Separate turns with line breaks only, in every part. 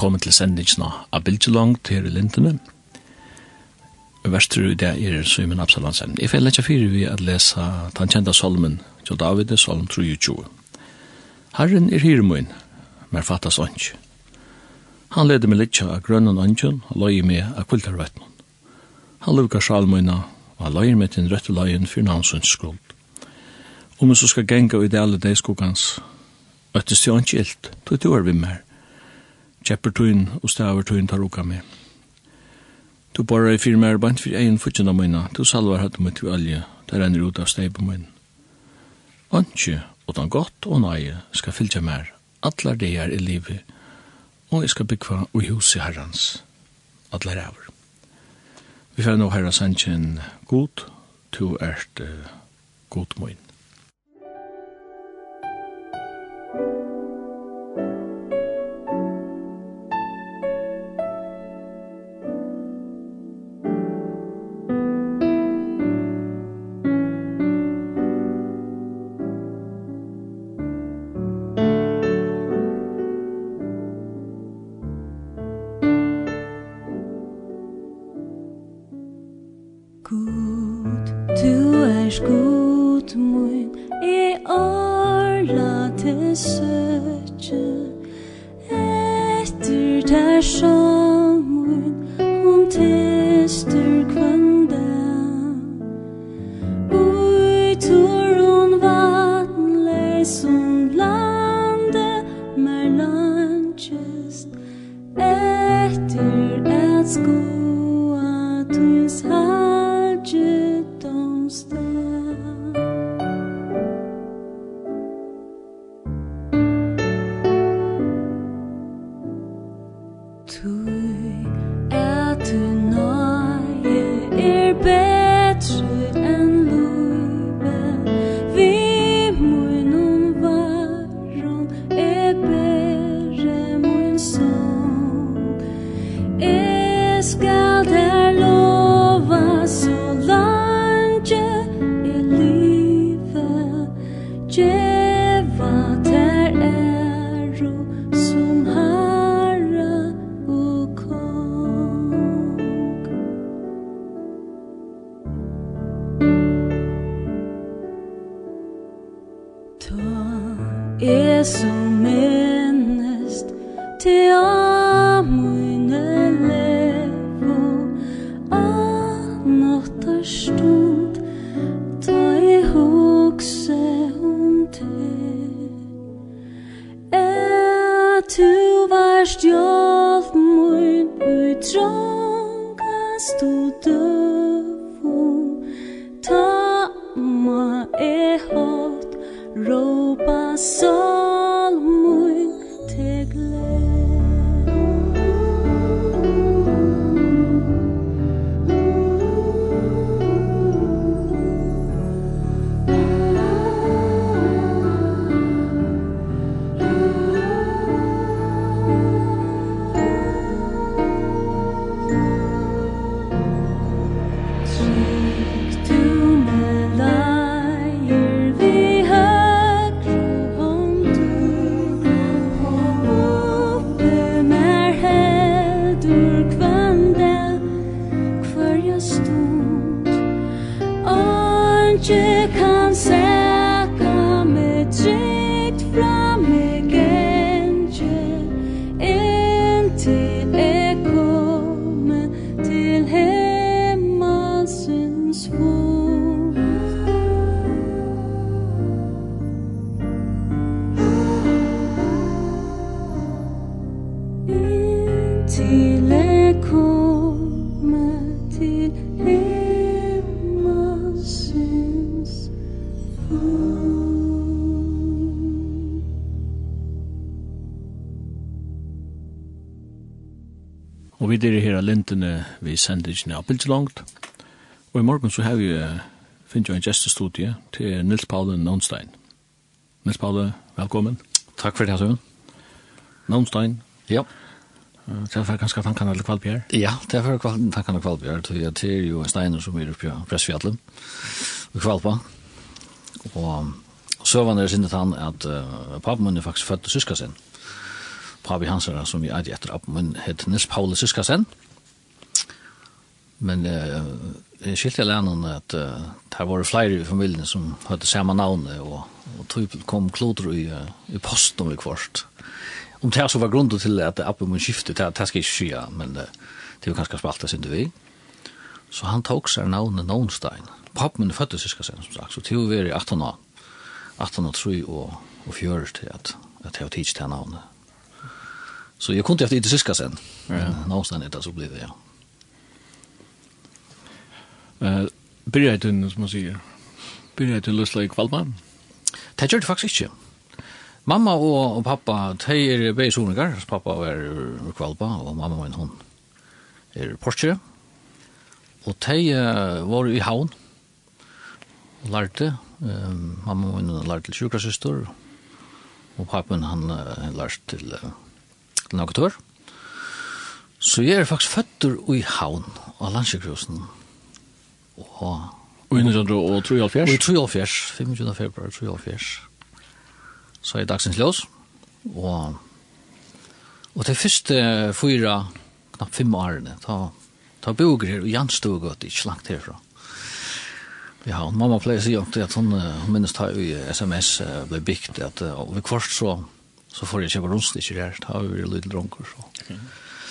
velkommen til sendingsna av Bildjelong til Lintene. Verster i det er Søymen Absalansen. Jeg får lette fire vi at lese den kjente solmen til David, solm 23. Herren er hyremoen, mer fattas ånds. Han leder meg litt av grønnen åndjen, og løy meg av kultarvetten. Han lukker salmøyna, og han løyer meg til en røtte løyen for navnsønns skuld. Om jeg så skal genga i det alle deg skuggans, øttes til ånds åndsjilt, tog til år vi mer kjeppertøyen og stavertøyen tar oka med. Du borrar i fyrir mer bant fyrir egin futsina møyna, du salvar hatt møtt vi alje, der renner ut av steipa møyna. Antje, utan gott og nøye, skal fylgja mer, allar er i livet, og jeg skal byggva ui hus i herrans, allar æver. Vi fyrir nå herra sannsyn god, tu ert uh, god
møyna. vi sender ikke ned bildet langt. Og i morgen så har vi finnet jo en gjestestudie til Nils Paule Nånstein. Nils Paule, velkommen.
Takk for det, Søren.
Nånstein.
Ja.
Det er ganske tankene eller kvalpjær.
Ja, det er tankene eller kvalpjær. Det er jo steiner som er oppe på Pressfjallet og Kvalpa. Og så var det sinnet han at uh, papen min er faktisk født til syska sin. Papi som vi er etter appen min, heter Nils Paule Syskasen. Mm Men eh uh, skilte lännen att uh, det var flere i familien som hade samma namn och og typ kom kloder i uh, i posten vid kvarst. Om det här så var grunden till att appen mun skiftet det här ska inte men uh, det var kanske spalta sig vi. Så han tog sig namnet Nonstein. Pappen min föddes syska sen som sagt så till vi i 18 år. 18 och 3 och och 4 till att att jag tidigt här namnet. Så jag kunde det inte syska sen. Ja. Någonstans er det så blev det, ja.
Uh, Byrja i tunnen, som man sier. Byrja i tunnen løsla i kvalma.
Det gjør det faktisk ikke. Mamma og, og pappa, de er begge soninger. Pappa er kvalpa, og mamma og en hund er Porsche. Og de uh, var i havn. Lærte. Um, mamma og en lærte til sjukrasøster. Og pappen han uh, lærte til, uh, til. Så jeg er faktisk føtter i havn av landsjøkrosen. Mm
og... Og 1973?
Og 73, 25. februar 73. Så er dagsens ljøs, og... Og det første fyra, knapt fem årene, ta, ta boger her, og Jan stod godt, ikke langt herfra. Ja, og mamma pleier å si at, at hun, hun minnes ta i sms ble bygd, at og vi kvart så, så får jeg kjøpe rundstikker her, ta vi litt dronker, så.
Okay.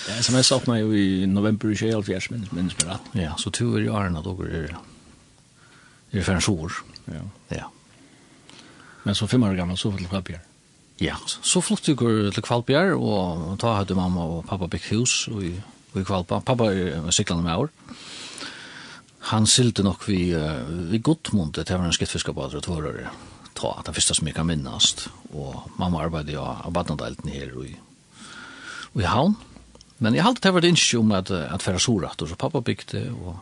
Ja, SMS öppnar jo i november i Kjell minnes minnes meg rett.
Ja, så tur är ju Arna då är det för en sår.
Ja.
ja.
Men så fem år gammal så till Kvalbjer.
Ja, så flott du går till Kvalbjer och ta hade mamma och pappa byggt hus och i, och i Kvalpa. Pappa är cyklande med år. Han sylte nok vi, vi Gottmund, det var en skittfiskabadre og tårere ta at det første som jeg kan minnast. Og mamma arbeidde jo av badnadalten her og i, og i havn. Men jeg halte det var det ikke om at, at færa sorat, og så pappa bygde, og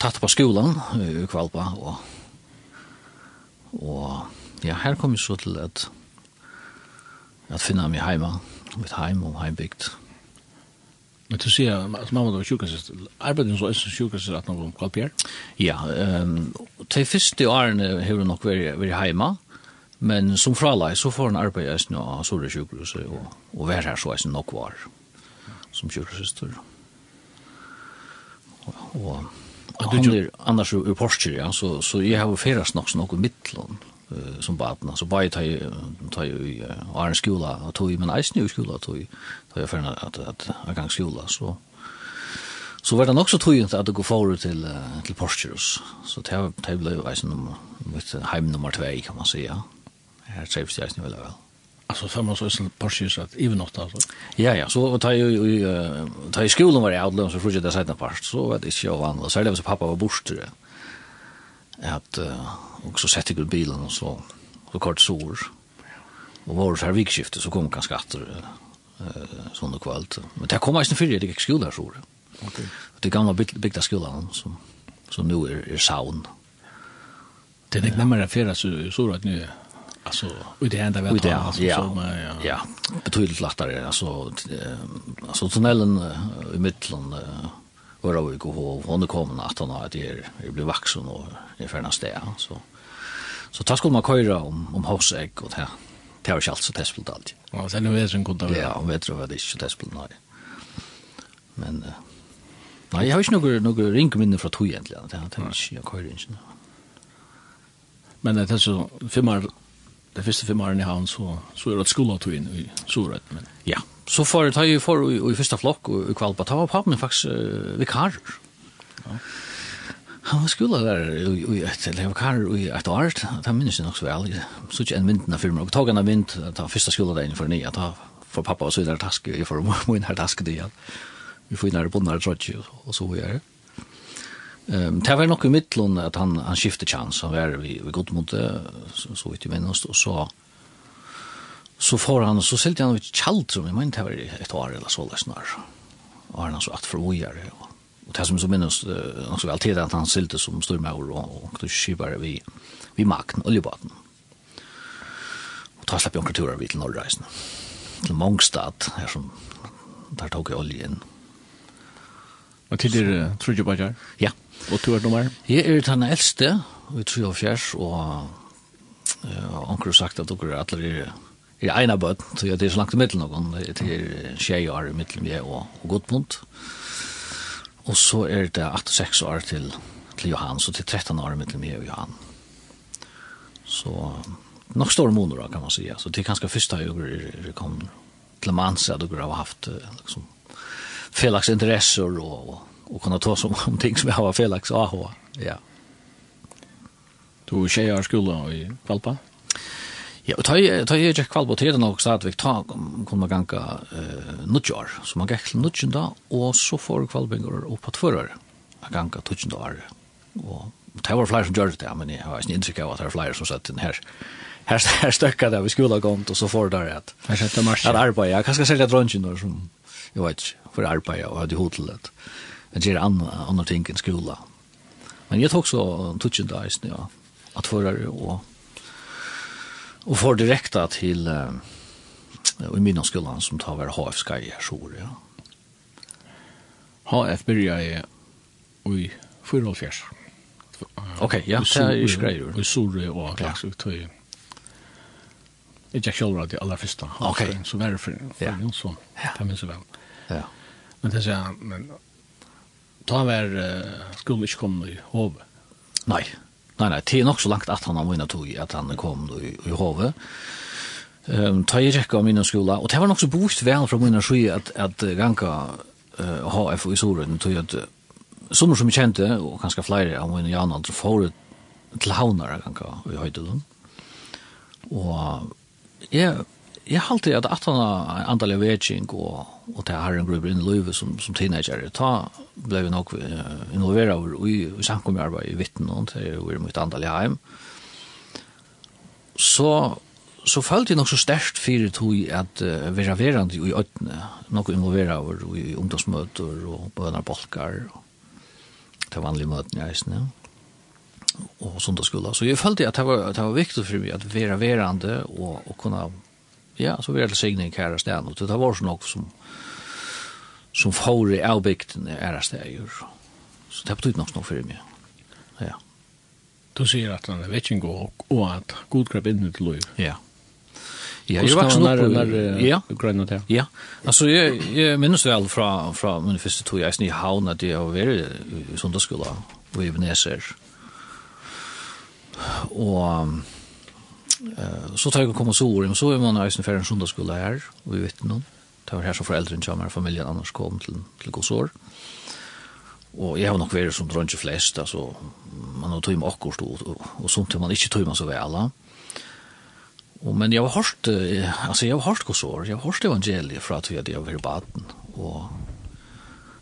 tatt på skolan i Kvalpa, og, og ja, her kom jeg så til at, at finna meg heima, mitt heim og heimbygd.
Men du sier at mamma var sjukasist, arbeidet så er sjukasist at hun var om Kvalpjær?
Ja, um, de første årene har hun nok vært heima, og Men som fralai så får han arbeid eisen av Sore sjukhus og, og vær her så eisen nok var som sjukhusister. Og, og han er annars ur Porsche, ja, så, så jeg har ferast nok nok mittlån uh, som baden. så bare jeg tar jo i uh, Arne skola og tog i, men eisen i skola tog i, tar jeg ferna at, at, at gang skola, så så var det nok så tøyent at det går forut til, uh, til Porsche, så det ble jo eisen nummer, heim nummer 2, kan man säga. Ja. Her treffes jeg snu vel.
Alltså man så är så att even något alltså.
Ja ja, så tar ju tar i skolan var det outlån så fortsätter det sidan part, så var det ju vanligt. Så det var så pappa var borster. Att och så sätter jag bilen och så så kort sår. Och var så här vikskifte så kom ganska att eh sån och kvalt. Men det kommer inte för det gick skolan så. Okej. Det gamla byggda skolan som som nu är är saun.
Det är inte närmare affärer så så att nu alltså och det enda vi
har alltså ja. ja, ja betydligt lättare alltså alltså tunneln i mitten var det går gå hon kom natt han att det jag blev vuxen och i förna stä så så tar skulle man köra om om hosäck och det det har ju alltså det spelat allt
ja sen nu är det en god
dag ja vet du vad det är det spelat nej. Men nej jag har ju några några rinkminne från tog egentligen. Det har jag inte jag kör inte
Men det är så fem år det første fem årene i havn, så, så er det skola tog inn i Sorød. Men...
Ja, så får jeg ta i for i, i første flokk og i kvalpa. Ta var pappen faktisk uh, vikarer. Ja. Han var skolelærer i et eller vikarer i et år. Det minnes jeg nok så vel. Så ikke en vinten av firma. Og tog en av vint, ta første skulda der innenfor nye. Ta for pappa og så videre taske. Jeg får må inn her taske det igjen. Vi får inn her på trotsi, og så videre. det. Ehm det var nog i mitten att han han skiftade chans han var vi vi gott mot så så vitt ju men och så så får han så sålde han vid Chaltrum i men det var ett år eller så där snar. Och han så att förlorar och och det som så minns också alltid att han sälte som stormaur och och då skipar vi vi makten oljebaten. Och tar släpp onkel turar vi till norrreisen. Till Mongstad här som där tog oljen.
Och till det tror jag bara.
Ja.
Og du er nummer?
Jeg er den eldste, vi tror jeg fjers, og uh, onker har sagt at dere er alle er er ena bøtt, så jeg er så langt i middelen noen, det er tjei år i middelen vi er og, og godmund. Og så er det 86 år til, til Johan, så til 13 år i middelen vi og Johan. Så nok store måneder kan man säga. Så det är ganska första jag det kom till Mansa då har haft liksom felaktiga interesser og, och och kunna ta som om ting som jag har felaks AH. Ja.
Du tjejer skola i Kvalpa?
Ja, og ta jeg ikke kvalp og tredje nok stadigvæk, ta kunne ganga uh, nudjar, så man gikk til nudjen da, og så får kvalpengar opp på tvører, a ganga tudjen da. Og det var flere som gjør det, men jeg har ikke inntrykk av at det er flere som satt den her. Her, her støkka det vi skulle ha gått, og så får det at
her setter marsja.
At arbeid, ja, kanskje særlig selge dronjen som, jeg vet ikke, for arbeid og hadde hod til att göra andra andra ting än skola. Men jag tog så touchen där just nu att förare och och får direkta till uh, i mina skolan som tar vara HF Sky i så Ja.
HF börjar i i 404.
Okej, ja, det är ju grejer.
I Sjore och klass ut till Ikke selv det aller første.
Ok.
Så var det for, for
ja.
Jonsson.
Ja.
Det minns jeg vel.
Ja.
Men det sier han, men ta var uh, skulle ikke komme i hovet?
Nei, nei, nei, det er nok så langt at han har vunnet tog at han kom i, i hovet. Um, ta i rekka av min skola, og det var nok så bort vel fra min sky at, at ganka uh, HF i Sorøyden, tog at uh, som som kjente, og kanskje flere av min Jan André, får til havnar ganka i høydelen. Og jeg jeg halte at at han andal av vetsing og, og til herren gruber inn i livet som, som teenager, ta ble vi nok involveret over i, i samkommerarbeid i vitten og til vi var mot andal heim. Så, så følte jeg nok så sterkt fyrir tog at uh, vera verand i øytene, nok involveret over i ungdomsmøter og bønarbolkar og til vanlige møtene i eisen, ja og sundagsskola. Så jeg følte at det var, det var viktig for meg at vera verande og, og kunne Ja, så vi er til signing her av sted. og det var så nok som, som får i avbygden er av stedet. Så det betyr nok noe for meg. Ja.
Du sier at han er vekkingen og, og at god grep inn til liv.
Ja. Ja, jeg
vaksen
opp
når
ja.
grønne til.
Ja, altså jeg, jeg minnes vel fra, fra min første tog jeg i havn at jeg har vært i sundagsskolen og i Veneser. Og Uh, så tar jeg komme så året, men så er man i Øysen en sundagsskola her, og vi vet noen. Det var her som foreldrene kommer, familien annars kom til, til Gåsår. Og jeg har nok vært som dronje flest, altså, man har tog med akkurat, og, og, og samtidig man ikke tog med så vel. Og, men jeg har hørt, altså, jeg har hørt Gåsår, jeg har hørt evangeliet fra at vi hadde vært i baden, og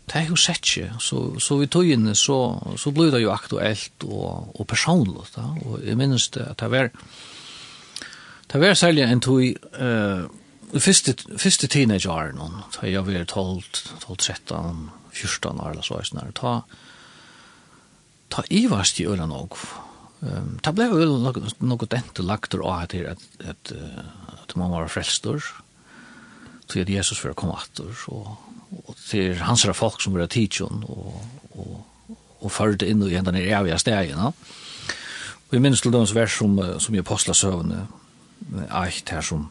det er jo sett ikke, så, så vi tog inn, så, så ble det jo aktuelt og, og personlig, da. og jeg minnes det at det var, Det var særlig en tog uh, første, første teenageåren, da jeg var 12, 12, 13, 14 år eller så, sånn ta, ta i ivarst i øyne nok. Um, det ble jo noe dente lagt og at, at, at, at man var frelstor, til at Jesus var kommet atter, og, og til hans er folk som var tidsjon, og, og, og førte inn i hendene i evige stegene. Og jeg minns til dem vers som, som i apostlasøvne, eit her som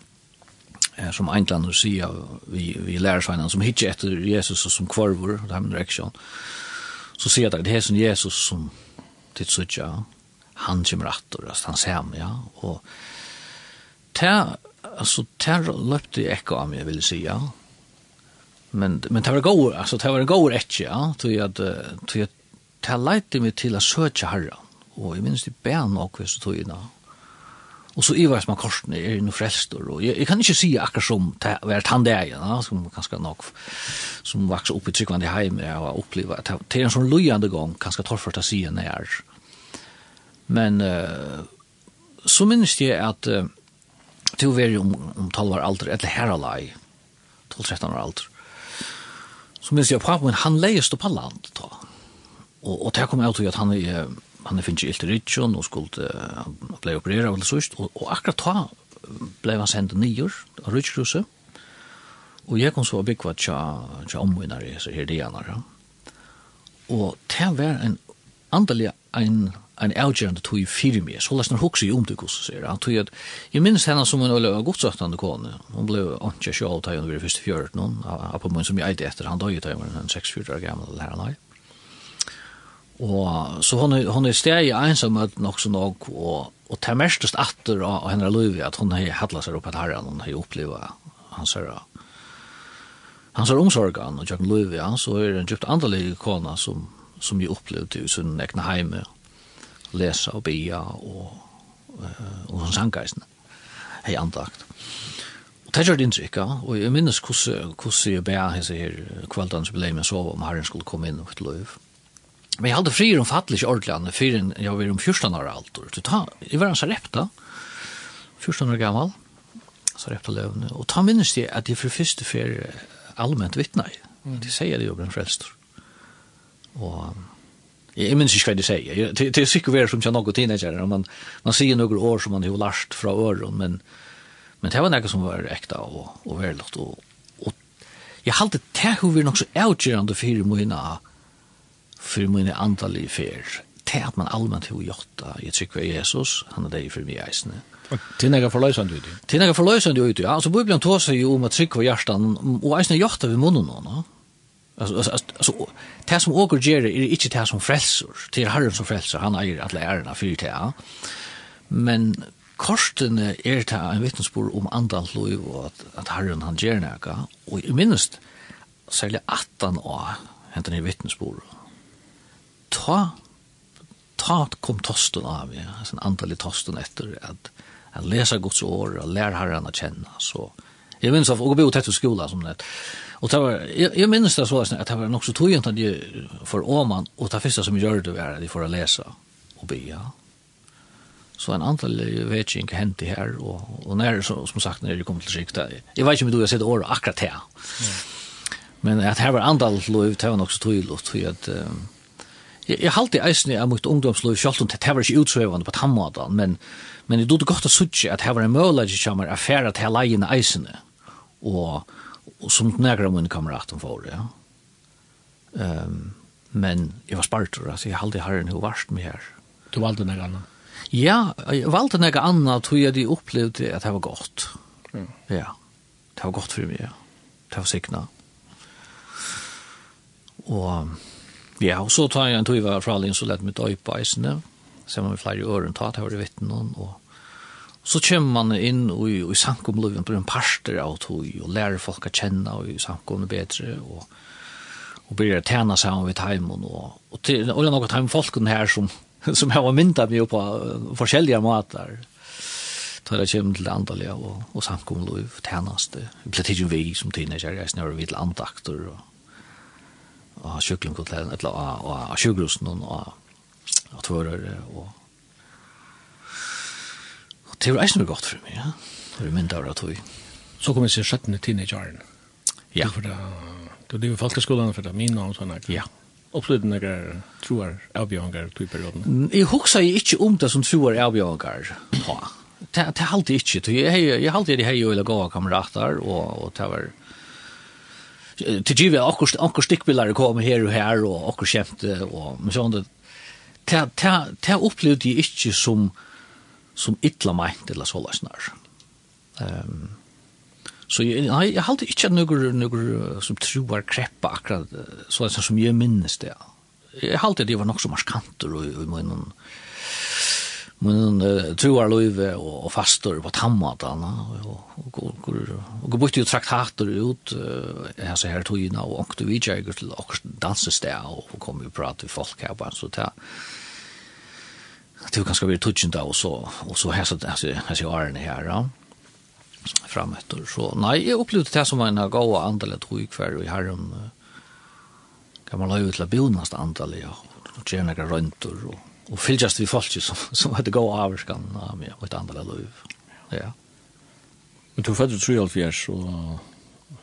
som Einland och säga vi vi lär sig som hittar etter Jesus och som kvarvor min reaksjon Så ser det det er som Jesus som till suttja han kommer atter altså han ser mig ja. Och ta altså ta löpte jag om jag si ja Men men det var går alltså det var går ett ja tror att tror jag ta leite mig till att söka Herren. Och jeg minns det nok hvis du tog inn Og så ivar som har korsen er noe frelstor, og jeg, jeg kan ikke si akkurat som vært han det er, ja, som kanskje nok, som vokser opp i tryggvann i heim, jeg har opplevd, at det er en sånn løyende gang, kanskje torfart å si enn er. Men uh, så minnes jeg at uh, til å være om, om 12 år alder, eller her alai, 12-13 år alder, så minnes jeg at papen, han leies på land, ta. og, og det kom jeg til at han er, uh, han finnes ilt i Ritsjon og skulle, han ble opereret og sørst, og, og akkurat da ble han sendt nyer av Ritsjkruset, og jeg kom så og bygget tja, tja omvinnar i så her dianar, og det var en andelig en en avgjørende tog i fire mye, så lest han hokse i omtykkus, sier han. Tog at, jeg minnes henne som en øyla godsøttende kone. Hun ble ikke sjål da hun var første fjøret noen, av på munn som jeg eide etter, han døg i tøymer, en 6-4 år gammel, eller her han er. Og så hon er, hon er steg i ensamhet också nog og och tar mestest atter av henne Løyvi at hon har hattlat seg opp att herren, hon har upplevt hans herra. Hans har omsorgan och jag Louise så är en djupt andelig kona som som jeg opplevde i sin egna heime, lesa og bia og, och og hon sankaisen. hei andakt. Og det gjør det inntrykk, ja. Og jeg minnes hvordan jeg bærer hese her kvelden som ble med å sove om herren skulle komme inn og et løyv. Men jeg hadde fri om fattelig ordlan för en jeg var om 14 år alt. och ta i var en sarepta, 14 år gammal. sarepta repta Og och ta minns det att det för första för allmänt vittna. Mm. Det sier det jo blant frälst. Og jeg minns ikke hva det sier. Det, er sikkert säkert värre som jag noen teenager. Man, man sier noen år som man har lært fra øren, Men, men det var noe som var ekta og, og värdigt. Og, og jeg halte det hur vi nok så avgjørende for mina for mine antallige fer. Det at man allmenn til å gjøre jeg trykker Jesus, han er det for mye eisene.
Til nega forløysande i.
Til nega forløysande i, ja. Altså, Bibelen tås jo om at trykva hjertan, og eisene eisne det ved munnen nå, no? Altså, altså, altså, det som åker gjør er ikke det som frelser, det er Herren som frelser, han eier alle ærene for det, ja. Men korstene er det en vittnesbord om andan liv, og at, at Herren han gjør noe, og minst, særlig 18 år, hentan ni vittnesbordet, ta, ta kom tosten av, ja, en antallig tosten efter att att läsa Guds ord och lära herren att känna så jag minns av, att bo tätt i skola som det. och det var, jag, jag minns det så, att det var nog så tog at jeg för åman, och det första som gör det var att de får läsa och be, ja. Så en antal vet inte hänt det här och och när så, som sagt, när det kom till sykt, där jag vet inte om du har sett år akkurat här Ja. Men att här var antal lov, det var nog så togent, for att um, Jeg, jeg halte eisen av mitt ungdomsløy, selv om det var ikke utsøvende på tannmåten, men, men jeg trodde godt å sutje at her var en mulighet som er affæra til leiene eisen, og, og som nægra min kameraten for, ja. Um, men jeg var spartur, altså jeg halte herren hun varst med her.
Du valgte noe annet?
Ja, jeg valgte noe annet, tror jeg de opplevde at det var godt. Mm. Ja, det var godt for meg, ja. Det var sikna. Og Ja, og så tar jeg en tog var fra Alin, så lett mitt øye på eisene, ser man med flere øren tatt, har det vitt noen, og så kommer man inn og i, i samkomloven på en parster av tog, og lærer folk å kjenne og i samkomne bedre, og, og blir det tjene sammen ved heimen, og, og, til, og det er noen heimefolken her som, som har myndet meg på forskjellige måter, tar det kommer til andalige og, og samkomlov, tjeneste, vi blir tidlig vi som teenager, jeg snører vi til andakter, og av sjukklinkotleden, eller og sjukrusen og og tvører og det var eisen godt for meg, ja. Det var mindre av det
Så kom jeg til 17. teenageåren.
Ja.
Du, det du lever folkeskolen for det, min navn sånn her.
Ja.
Opplevde noen troer avbjørnger i perioden?
Jeg husker ikke om det som troer avbjørnger. Ja. Det, det alltid ikke. Jeg, har jeg det her jo eller gå kamerater, og, og det var till givet akkur akkur stickbilder kommer här och här och akkur skämt och men sånt ta ta ta upplevde jag inte som som illa meint eller så läsnar. Ehm Så jeg, nei, jeg halte ikke noen, noen som troer kreppa akkurat så som jeg minnes det. Jeg halte det var nok så marskanter og, og, min men uh, troar løyve og, og fastor på tammatan og, og, og, og brukte jo traktater ut uh, altså her togina og åkte vidtjeger til åkst dansestea og kom jo prate til folk her bare så ta. Det var ganske veldig tutsjent da og så, og så hese, hese, hese årene her ja. Fram etter så nei, jeg opplevde det som en gav og andelig tog hver og i herren kan man la ut til å bjørnast andelig ja, og gjerne røntor og og fyllas vi folk som som hade gå över skan av mig och ett andra liv. Ja.
Men du föddes tror jag fjärs så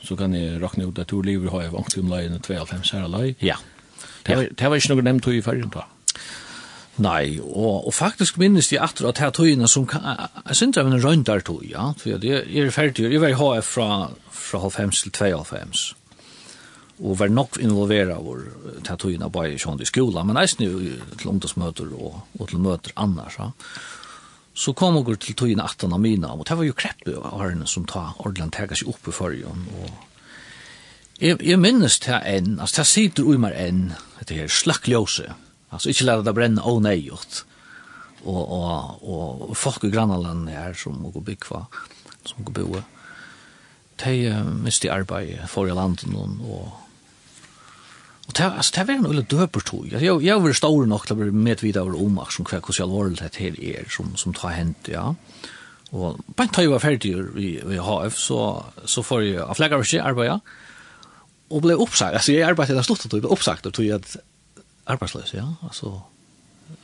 så kan ni räkna ut att du lever har ju vant om lejen 25 här lej.
Ja.
Det var inte något nämnt i färgen då.
Nei, og, og faktisk minnes jeg atter at er tøyene som kan, jeg synes det er en røyndar tøy, ja, for jeg er ferdig, jeg var i HF fra, fra 5 til 92, og var nok involvera vår tatuina bara i sjånd i skolan, men eisen til ungdomsmøter og, og til møter annars. Ja. Så kom og til tøyina 18 av mina, og det var jo kreppe av herne som ta ordentlig tega seg oppe i fyrjon. Og jeg, jeg minnes til en, altså til sitter ui mer en, det her slakk ljøse, altså ikke lade det brenne å neiot, gjort. og, og, og folk i grannaland her som må gå byggva, som må gå boe, de uh, miste arbeid for i landet noen, og Og det altså, det er en eller døper tog. Jeg, jeg, jeg var stor nok til å bli medvidet over omak som kvar hur alvorlig det her er som som tar hent, ja. Og bare da jeg var ferdig i i HF så så får jeg av flere av ikke arbeid, og ble oppsagt. Altså, jeg arbeidet arbetade den sluttet, og ble oppsagt, og tog att arbetslös, ja. Alltså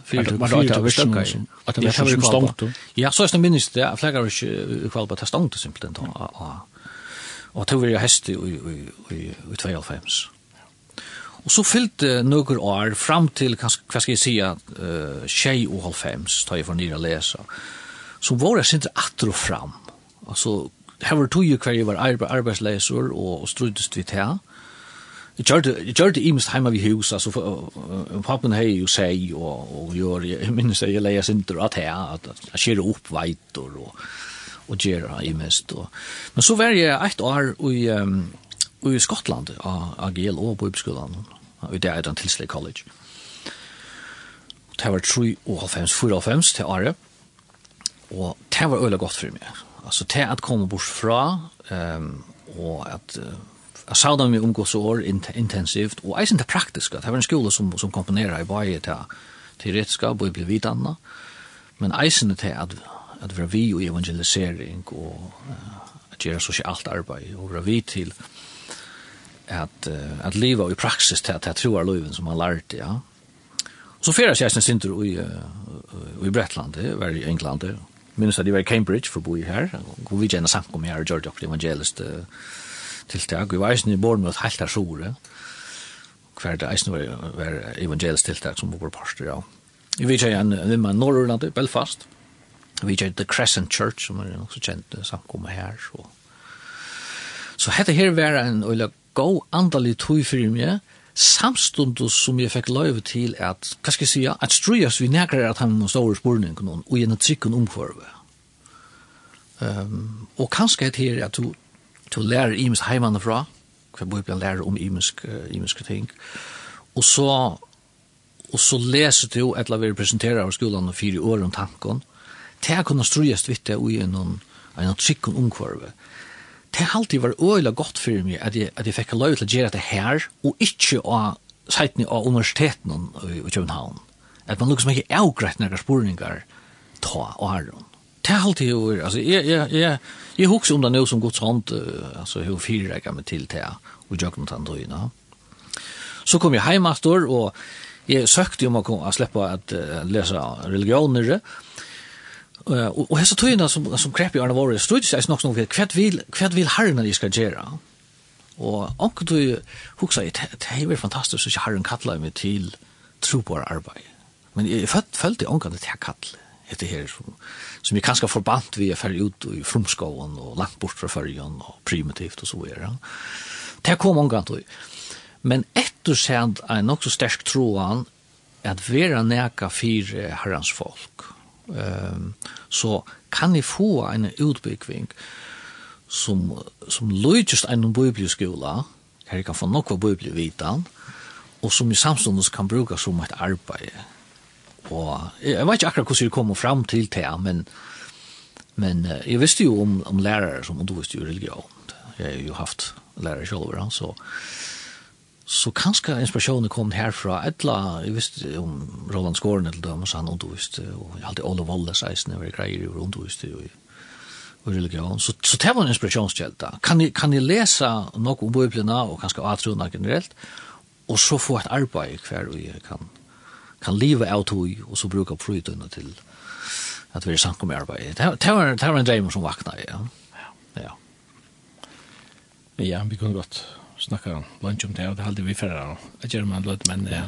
Fyrt man har tagit stökar. Att det var som stångt.
Ja, så är det minns det. Jag flaggar sig kvar på stångt simpelt då. Och tog vi häst i i i 2.5. Og så fyllte nøkker år fram til, hva skal jeg si, uh, tjej og halvfems, tar jeg for nyr å lese, så var jeg sinter atter og fram. Altså, her var tog jo hver jeg var arbe arbeidsleser og, og strudes vi til. Jeg gjør det, det imest hjemme ved hus, altså, uh, pappen hei jo seg, og, og gjør, jeg minnes jeg leier sinter at her, at jeg skjer opp veitor og, og gjør det imest. Og. Men så var jeg et år i, um, i Skottland av GLO på Uppskolan. Og det er den tilslig college. Det var 3 og 95, 94 til Are. Og det var øyla godt for meg. Altså det at komme bort fra, um, og at uh, jeg sa dem i omgås år intensivt, og jeg synes det praktiske. Det var en skole som, som komponerer i bare til teoretiska, och jeg vidanna. Men jeg synes det at, at vi og evangelisering og uh, at gjøre sosialt arbeid, og vi til at, uh, at leva i praksis til at jeg tror loven som han lærte, ja. Så fyrir jeg sin sinter i, uh, i Bretland, det var i England, minnes at jeg var i Cambridge for å bo i her, og vi kjenner samkom her og gjør det evangelist uh, tiltak, vi var eisen i Bormøt helt her sore, hver det eisen var, var evangelist tiltak som var parster, ja. Vi kjenner en vimma Norrland, Belfast, vi kjenner The Crescent Church, som er også kjent samkom her, så... Så hette her var en øyla gå andalig tog for meg, samstundet som jeg fikk løyve til at, hva skal jeg si, at strujas vi nekker at han noen store spurningen og gjennom trykken omkvarve. Um, og kanskje et her at du, du lærer imensk heimene fra, hva bør jeg lære om imensk, uh, imenske ting, og så, og så leser du et eller annet presenterer av skolen og fire år om tanken, til jeg kunne strøyes vidt det og gjennom en trykken omkvarve det har alltid vært øyla godt for meg at jeg, at jeg fikk lov til å gjøre det her, og ikke å seiten av universiteten i København. At man lukkar som ikke avgreit nærkar spurningar ta og herren. Det har alltid vært, altså, jeg, jeg, jeg, jeg husker om det nå som gods hånd, altså, jeg har fire rekker meg til til, og jøkken tann tøyna. Så kom jeg heimastor, og jeg søkte om å, å slippe å uh, lese religioner, og Og, og hessa tøyna som, som krepp i Arne Våre, stod ikke nok noe hva vil, hva vil herren jeg skal gjøre? Og anker du huksa, det er jo fantastisk at herren kallar meg til trobare arbeid. Men jeg følte anker det her kallar etter her, som, som jeg kanskje forbandt vi er ferdig ut i frumskoven og langt bort fra fyrjen og primitivt og så videre. Det kom mange ganger. Men etter sent er nok så sterk troan at vera neka fire herrans folk um, så kan ni få en utbyggving som, som løytest en bibelskola, her jeg kan få noe bibelvitan, og som i samståndes kan bruka som et arbeid. Og jeg vet ikke akkurat hvordan jeg kommer fram til det, men, men jeg visste jo om, om lærere som underviste jo religion. Jeg har jo haft lærere selv, så... So, så kanskje inspirasjonen kom herfra, etla, jeg visste om Roland Skåren eller dem, så han underviste, og jeg hadde Ole Wolle, 16, jeg var greier, og underviste, og religion. Så, så det var en inspirationskjelda. Kan, jeg, kan jeg lese noe om Bibelen, og kanskje avtrona generelt, og så få et arbeid hver og jeg kan, kan leve av tog, og så bruke frydøyne til at vi er sank om arbeid. Det, det, var, det var en dreim som vakna, ja. Ja.
Ja, vi kunne godt snakka lunch om det, og det halde vi færre, og jeg gjør man lød, men ja.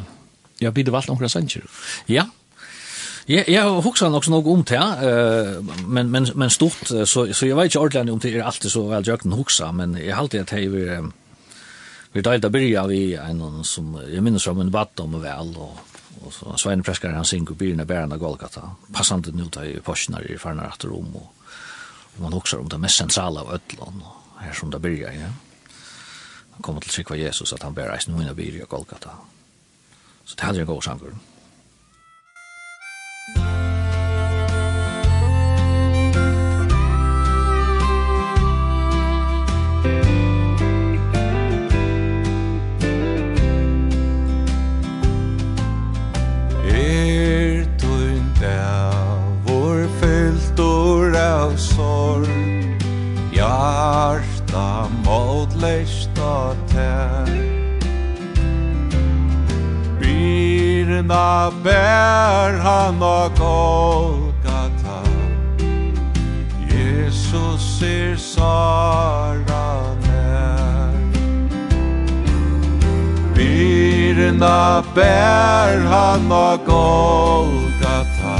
jeg bidde valgt omkring sanger.
Ja, Ja, jeg har också nog något om det, eh men men men stort så så jeg vet ikke ordentlig om det er alltid så vel jøkken kan men jeg har alltid att vi vi delta börja vi en som jeg minnes som en vatt om vel, og, og så Svein Preskar han synker byrna bärna Golgata. Passande nu där i Porsche i förna rätt og, og man huxar om det mest sentrale av Øtland, og her som det börjar, ja han kommer til å sikva Jesus at han bærer eisen noen av byr i Golgata. Så det hadde en god sanger.
Musikk Byrna bär han av Golgata. Jesus er sara nær Byrna bär han av Golgata.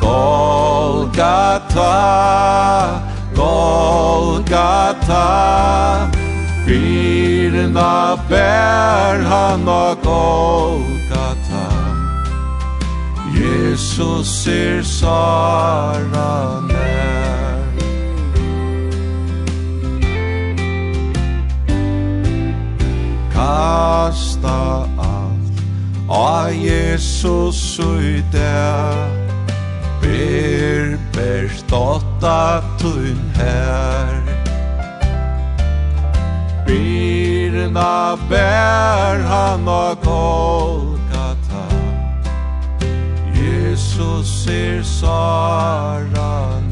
Golgata Golgata. Byrna bär han av Golgata. Jesus er Sara nær. Kasta alt A Jesus ui der Ber berstotta tun her. Sina bär han av Golgata. Jesus ser saran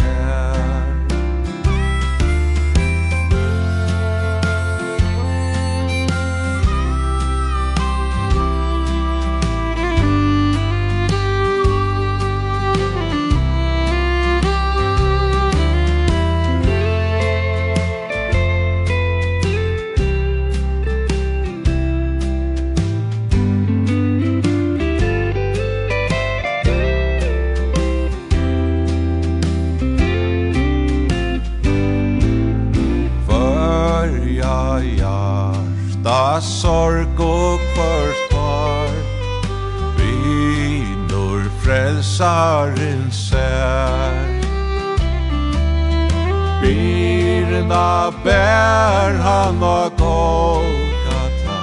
Da sorg og kvartar. Vi når frelsaren sær. Byrna bær han og Golgata.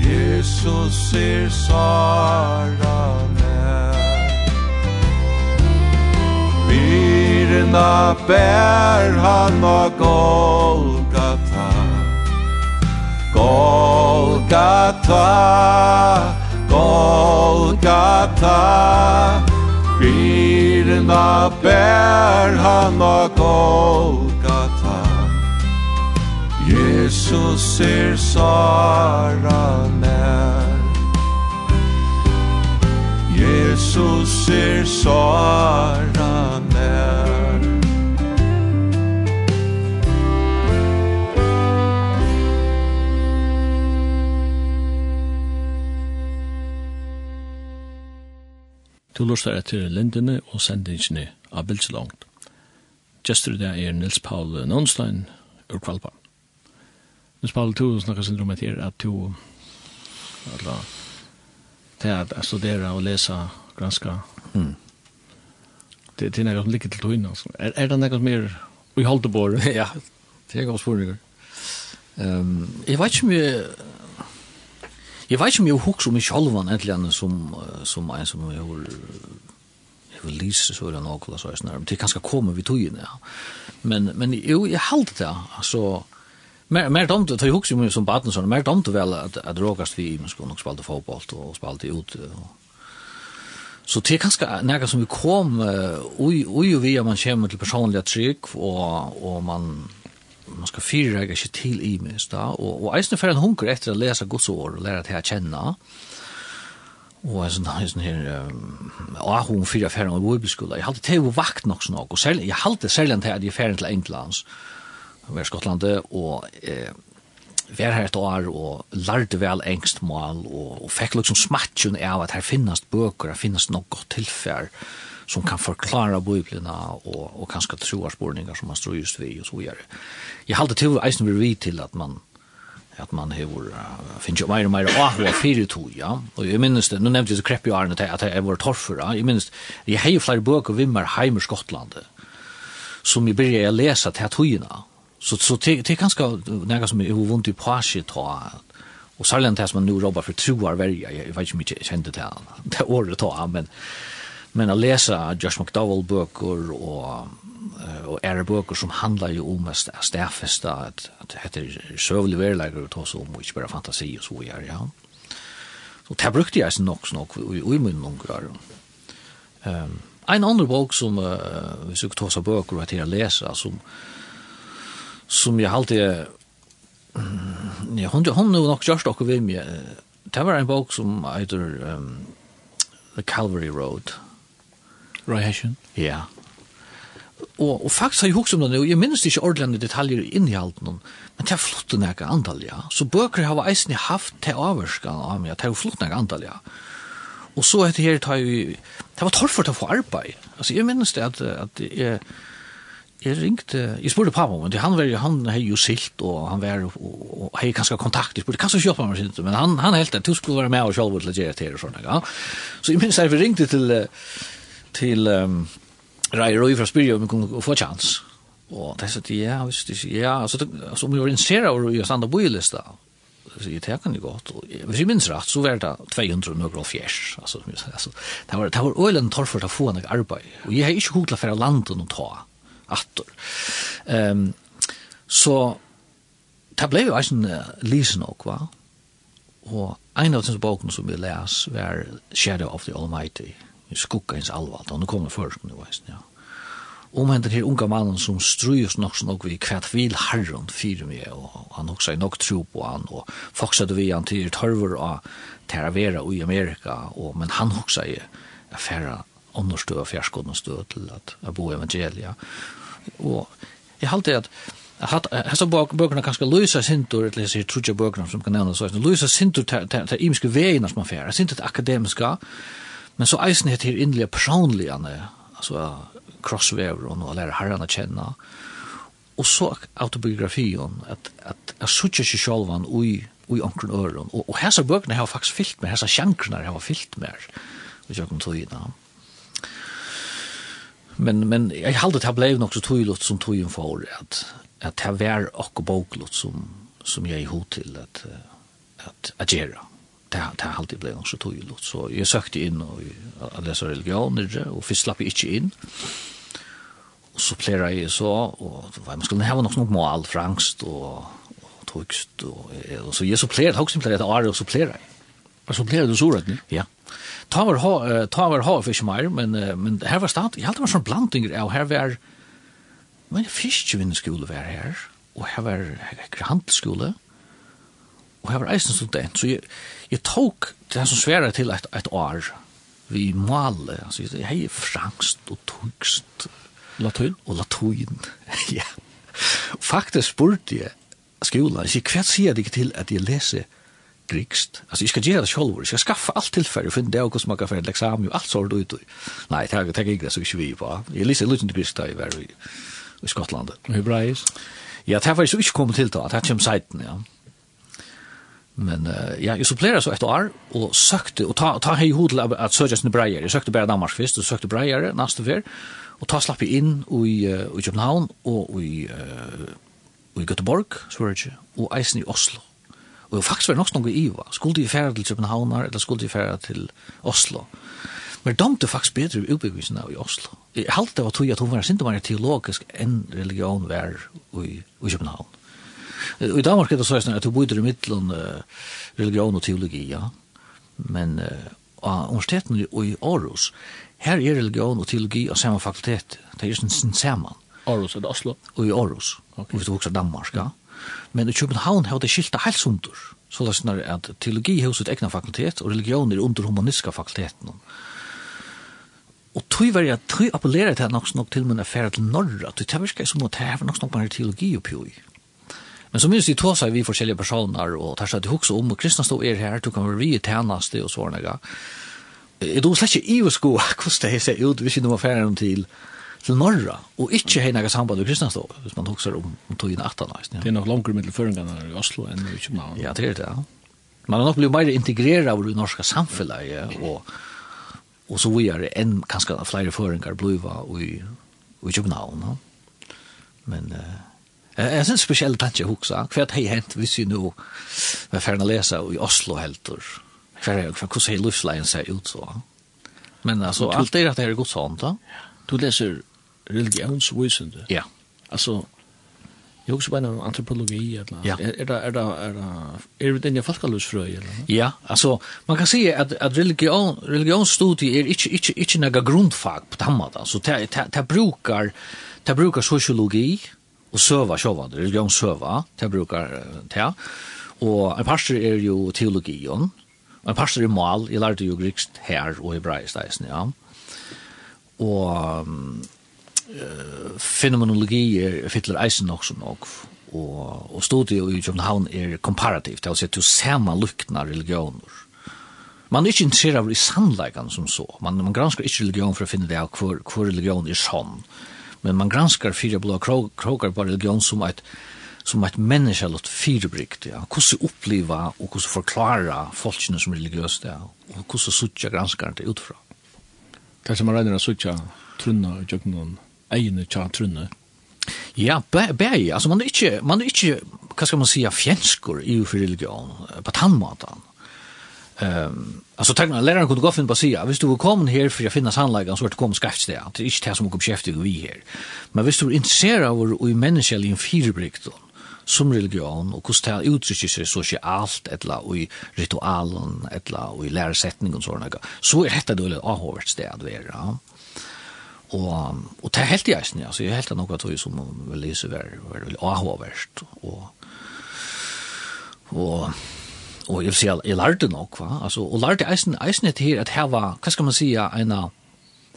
Jesus er sara nær Byrna bær han og Golgata. Golgata Golgata Byrna bær han av Golgata. Jesus er sara nær. Jesus er sara
Du lustar etter lindene og sendingene av Bilselongt. Gjester det er Nils Paul Nånstein ur Kvalpa. Nils Paul, du snakker sin rommet her at du alla, er at studera og lesa granska.
Mm.
Det, det er noe som ligger til togene. Er, er det noe som er i holdebordet?
ja, det er gans forninger. Um, jeg vet ikke om jeg Jeg vet ikke om jeg husker om jeg selv var egentlig som, som en som jeg har jeg vil lise så er det noe så er det men det kan skal komme vid togene ja. men, men jo, jeg halte det altså Mer mer dom du tar hooks ju som baden sånn, mer dom vel väl att att råkast vi men skulle nok spalte fotboll och spalte ut Så det er ganske nærkast som vi kom, ui, ui, vi ui, man kommer til personlige trygg, og, og man, man skal fyrrega ikke til i minst da, og, og eisne fer en hunker etter å lese Guds ord og lære til å kjenne, og en sånn, en sånn her, og hun fyrre ferien av bibelskola, jeg halte til å vakt nok sånn og selv, jeg halte selv til at jeg ferien til Englands, var Skottlandet, og eh, var her et år, og lærte vel engstmål, og, og fikk liksom smatjen av at her finnes bøker, her finnes noe godt tilfell, som kan förklara biblerna och och kanske troarspårningar som man står just vid och så vidare. Jag hade till eisen vi vid till att man att man hur uh, finns ju mer och mer av vad för det ja. Och jag minns det nu nämnde det krepp ju är det att det var torfer, ja. Jag minns jag har ju flera böcker vi mer hem i Skottland som jag började läsa till att hujna så så det det är ganska något som är vunt i pasche ta och särskilt det som man nu jobbar för troar värja jag vet inte mycket kände det det året ta men Men å lese Josh McDowell-bøker og og er bøker som handlar jo om at stafesta at, at det heter søvlig verleger og tås om og ikke bare fantasi og så gjør, ja. Så det brukte jeg sin nok snakk i min unger. Um, en annen bok som, uh, hvis jeg tås av bøker og til å lese, som, som jeg alltid, um, ja, hun, hun er nok gjørst dere ved meg, det var en bok som heter um, The Calvary Road,
Roy Hessian?
Ja. Og, og faktisk har jeg hukst om det nå, jeg minnes ikke ordentlig detaljer inn i alt noen, men det er flott nekka antall, ja. Så bøker har eisen haft til avvarska av meg, det er flott nekka antall, ja. Og så etter her, tar det var torrfort å få arbeid. Altså, jeg minnes det at, at jeg, jeg ringte, jeg spurte pappa om det, han, var, han har jo silt, og han var, og, og hei kanskje kontakt, jeg spurte, kanskje kjøp meg silt, men han, han helt det, du skulle være med og sjálfur til å gjøre det her og sånn, ja. Så jeg minnes det, vi ringte til, uh, til um, Rai Rui fra Spyrja om vi kunne få chans. Og det sier, ja, hvis det sier, ja, altså, altså, om vi var interesseret av Rui og standa bylista, så sier, det kan jo godt. Og, hvis jeg minns rett, så var det 200 nøkker og fjers. Altså, altså, det var, det var øylen torfort å få en arbeid. Og jeg har ikke hodla for å lande noen ta atter. Um, så, det ble jo eisen uh, lisen nok, va? Og en av disse bokene som vi les var Shadow of the Almighty, i skugga alvalt, og nu kom det først, nu veist, ja. Om henne her unga mannen som strøyes nok så nok vi kvært vil herren fyrir meg, og han også er nok tro på han, og fortsatte vi han til tørver av terravera i Amerika, og, men han også er affæra understø og fjærskåndestø til at jeg bo evangelia. Og jeg halte at hatt hesa bøkurna kanskje Luisa Sintur eller seg trutja bøkurna som kan nevna så Luisa Sintur ta ta ímske vegina som man fer. Sintur akademiska Men så eisen heter her innlige personlige, altså krossvever og noe, lærer herrene kjenne. Og så autobiografien, at, at jeg sutter ikke selv han ui, ui omkring øren. Og, og hese bøkene har faktisk fyllt med, hese sjankrene har fyllt med, hvis jeg kan tog inn Men, men jeg halde det ble nok så tog som togene for, at, at det var akkurat boklott som, som jeg i hod til at, at, at gjøre det har alltid blivit så tydligt. Så jag sökte in och jag läste religioner och först slapp jag inte in. Och så plärade jag så och vad man skulle ha något mål för och tugst och, och så jag så supplerade också plärade jag och så plärade jag. Och så plärade du så rätt nu? Ja. Ta var ha ta var ha fisk mer men men här var stat jag hade var sån blandning och här var men fisk ju i skolan var här och här var handelsskola og jeg var eisen student, så jeg, jeg tok det som sværa til et, et år vi måle, altså jeg hei frangst og tungst
Latin?
Og latin, ja. Faktisk spurte jeg skolen, jeg sier, hva sier jeg til at jeg leser grikst? Altså, jeg skal gjøre det selv, jeg skal skaffe alt tilfelle, finne det og hvordan man kan fære leksamen og alt sånt ut. Nei, det er ikke det så ikke vi på. Jeg leser litt til grikst da jeg var i, i
Skottland. Hebraisk?
Ja, det var jeg så ikke kommet til da, det er ikke om seiten, ja. Men uh, ja, jeg supplerer så et år og søkte, og ta, ta hei hodel at, at søkja sin breier. Jeg søkte bare Danmark først, og søkte breier neste fyr, og ta slapp inn i, uh, i København og i, uh, i Göteborg, Sverige, og eisen i Oslo. Og jeg faktisk var nok noe i Iva. Skulle de fære til København, eller skulle de fære til Oslo? Men de er faktisk bedre i utbyggvisen i Oslo. Jeg halte det var tog at hun var sinte mer teologisk enn religion var i, i København. I Danmark er det sånn at du bor i middelen uh, religion og teologi, ja. Men uh, av universiteten i Aarhus, her er religion og teologi av samme fakultet. Det er sin saman.
Aarhus, er det Oslo?
Og i Aarhus, okay. hvis du vokser Danmark, ja. Men i København har det skilta helt sundur. Så det er at teologi har sitt egna fakultet, og religion er under humanistiska fakulteten. Og tøy var jeg, tøy appellerer til nok, nok til min affære til Norra, tøy tøy virker som at her var nok snakk bare teologi oppi i. Men så minns vi tog seg vi forskjellige personer, og tar seg til hukse om, og kristna stod er her, tog kan være vi i tjeneste og sånne. Jeg tog slett ikke i å sko, hvordan det ser ut, hvis vi nå må fære dem til, til norra, og ikke hei nægget samband med kristna stod, hvis man hoksa om, om tog inn 18 Ja.
Det er nok langere mittel føringene i Oslo enn i København.
Ja, det er det, ja. Man har nok blivit mer integrerad av det norska samfunnet, ja, og, og så videre enn kanskje flere føringer bliva i, i København. No? Men... Uh, Jeg synes spesielt tanke hoksa, hva hei hent hvis vi nå var ferdig å lese i Oslo helt? hva er hvordan er livsleien ser ut så. Men altså, alt er at det er godt sånn da.
Du leser religionsvisende?
Ja.
Altså, jeg husker bare noen antropologi, eller
ja.
er, det, er, det, er, det, er det den folkalusfrøy? Eller?
Ja, altså, man kan si at, at religion, religionsstudie er ikke, ikke, ikke noe grunnfag på den måten. Altså, det brukar, det brukar sociologi, og søva sjåvande, religion søva, det brukar det. Og en pastor er jo teologion, og en pastor er mal, jeg lærte jo grikst her og hebraisk deisen, ja. Og uh, fenomenologi er fytler eisen også nok, og, og studiet i København er komparativt, det er å si at du ser man religioner. Man er ikke interessert av i sannleikene som så, man, man gransker ikke religion for å finne det av hvor, hvor religion er sånn. Uh, men man granskar fyra blå krokar på religion som ett som ett människalott fyrbrikt, ja. Hur uppleva och hur förklara folkene som religiöst, ja. Och hur sucha granskar det
utifrån. Kanske man redan söka trunna och jöknon, egna tja trunna.
Ja, bæg, alltså man er inte, man er inte, vad ska man säga, fjänskor i religion på. Ehm alltså tack man läraren kunde gå in på sia. Visst du kom här för jag finnas handläggaren så att kom skräfts det. Det är inte det som kom chef vi här. Men visst du intresserar av i människor i en fyrbrikt som religion och hur det uttrycker sig socialt eller i ritualen eller i lärarsättning och sådana. Så är detta då ett avhåvert sted att vara. Och, och det är helt i eisen, alltså, jag er helt något som vill läsa var, var avhåvert. Och, och og jeg vil si jeg lærte nok, va? Altså, og lærte eisen, eisen til at her var, hva skal man si, en av,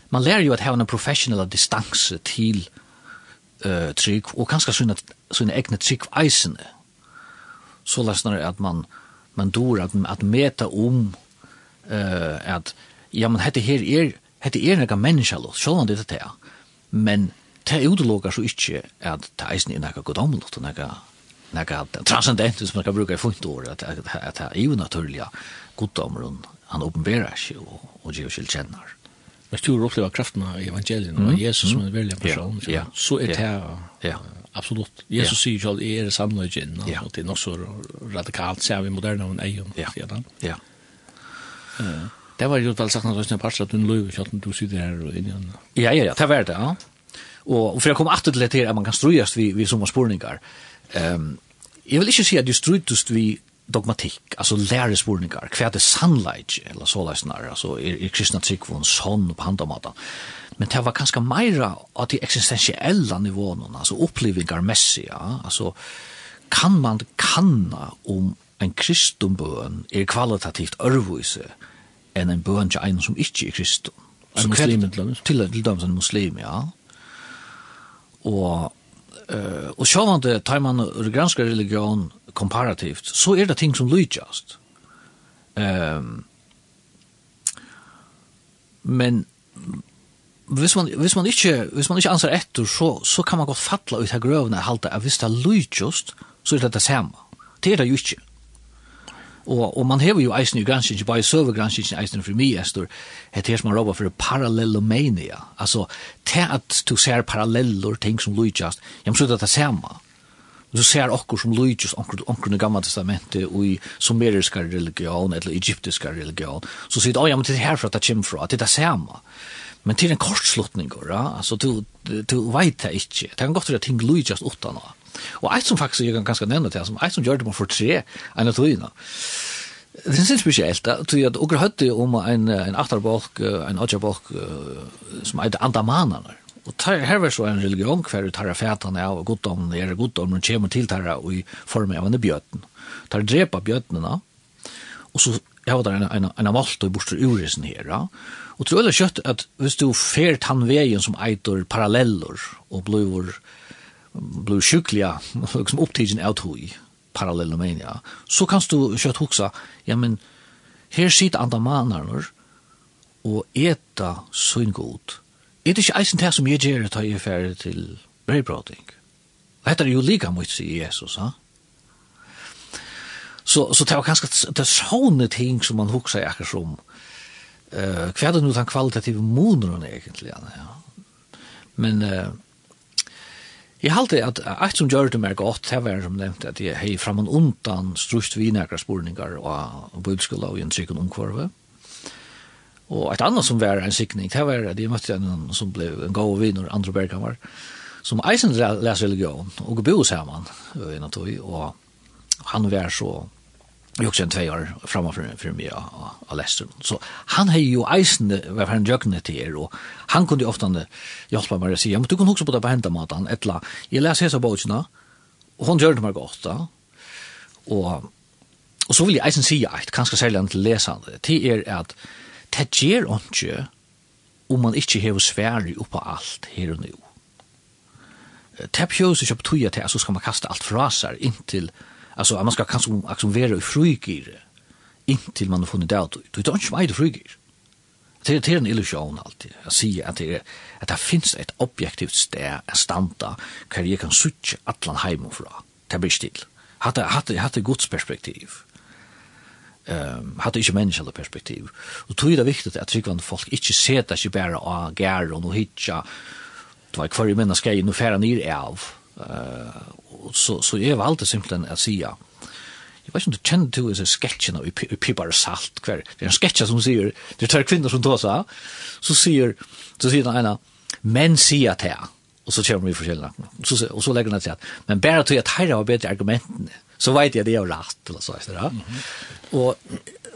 man lærer jo at her var en professionell distanse til uh, trygg, og kanskje sånne, sånne egne trygg eisene. Så løsner det at man, man dår at, at meta om uh, at, ja, men hette her er, hette er nega menneskjallos, sjål han det er det, men det utelukker så ikke at det eisen er nega godomlott, nega, näka transcendent som man kan bruka i fullt år att att det är ju naturliga godomron han uppenbarar sig och och ger sig känner.
Men du också kraften av evangelien och Jesus som en väldig person
ja.
så är det
ja.
absolut Jesus säger ju att är det samma
igen
och det är nog så radikalt ser vi moderna och egen
ja. Ja.
Eh Det var ju väl sagt att det passar att du löv och att du sitter här och in.
Ja, ja, ja, det var det, ja. Och för jag kommer åter till det här att man kan ströjas vi, vi som Eh, Um, jeg vil ikke si at du strutust vi dogmatikk, altså lærespurningar, hva er det sannleik, eller så leisnar, altså er, er kristna tryggvån sånn på handamata. Men det var kanskje meira av de eksistensiella nivåene, altså opplevingar messi, ja, altså kan man kanna om en kristumbøn er kvalitativt ørvise enn en bøn til en som ikke er kristum.
En muslim, til,
til dømes en muslim, ja. Og Uh, og sjåvande tar man granska religion komparativt, så er det ting som lydjast. Um, men hvis man, hvis man ikke, hvis man ikke anser etter, så, så kan man godt fatla ut her grøvene og halte at hvis det er lydjast, så er det det samme. Det er det jo ikke. Og, og man hever jo eisen i granskingen, bare i søvergranskingen eisen for mig, Estor, heter her som man råber for parallellomania. Altså, til at du ser paralleller, ting som lujtjast, jeg må slutte at det samme. Du ser okkur som lujtjast, okkur, okkur i gamla testamentet, og i sumeriska religion, eller egyptiska religion, så sier du, oh, ja, men det er herfra det kommer fra, det er det samme. Men til en kortslutning, ja, altså, du, du, du vet det ikke. Det kan godt være ting lujtjast utan noe. Og eit som faktisk, jeg kan ganske nevne til, som eit som gjør det man får tre, enn at høyna. Det synes spesielt, tror jeg at dere høyde om en, en atarbalk, en atjarbalk, som eit andamananer. Og tar, her var så en religion hver tar av fætene av goddommen, er goddommen, kommer til tar av i form av en bjøten. Tar drepa bjøtene og så har der en, en, en malt og borster urisen her, ja. Og tror jeg kjøtt at hvis du fer tann veien som eitor paralleller og blivur blir sjukliga liksom upptigen av tog parallella med ja så kan du kött huxa ja men här sitter andra manar och äta sin god är det inte eisen det som jag gör att jag är färdig till brevbroting detta är ju lika mot i Jesus ha? Så så det var ganska det såna ting som man huxar jag som om eh uh, det nu den kvalitativa mononen egentligen ja? Men uh, Jeg halte at alt som gjør det mer godt, det var som nevnt at jeg hei fram og undan strust vinakra spurningar og bibelskola og en sikken omkvarve. Og et annet som var en sikning, det var at jeg møtte en som ble en god viner, andre Berghammer, som eisen leser religion og bo sammen i en og han var så Jag också en två år framför för mig och Leicester. Så han har ju eisen vad han jökne till er och han kunde ofta hjälpa mig att säga, men du kan också på det på hända mat han ettla. Jag läser så botsna. Och hon gjorde mig gott då. Och och så vill jag eisen säga att kanske sälja inte läsare till er att det ger inte om man inte har svär på allt här och nu. Tapjos är ju på tuja till så ska man kasta allt frasar in till Alltså man ska kanske också vara i frukir intill man har funnit ut. Du tar inte mig i. Det är, det en illusion alltid. Jag säger att det, att det finns ett objektivt steg att standa där jag kan sitta alla hem och fra. Det blir still. Hatt det hatt Guds perspektiv. Ehm hatt ikke menneskelig perspektiv. Og tog er det viktig at tryggvann folk ikkje seta ikkje bare av gær og no hitja. Det var hver minna skei no færa nir av. Uh, så, så är valt simpelthen simpelt att säga. Jag vet inte om du är så sketchen och i, i Salt. kvar. Det är en sketch som säger det tar kvinnor som tar så så säger så säger den ene, menn sier til jeg, så kör vi forskjellige. Så, och så lägger den til att men bara till att här har bättre argumenten. så vet jag det är rätt eller så. Ja? Mm -hmm. Och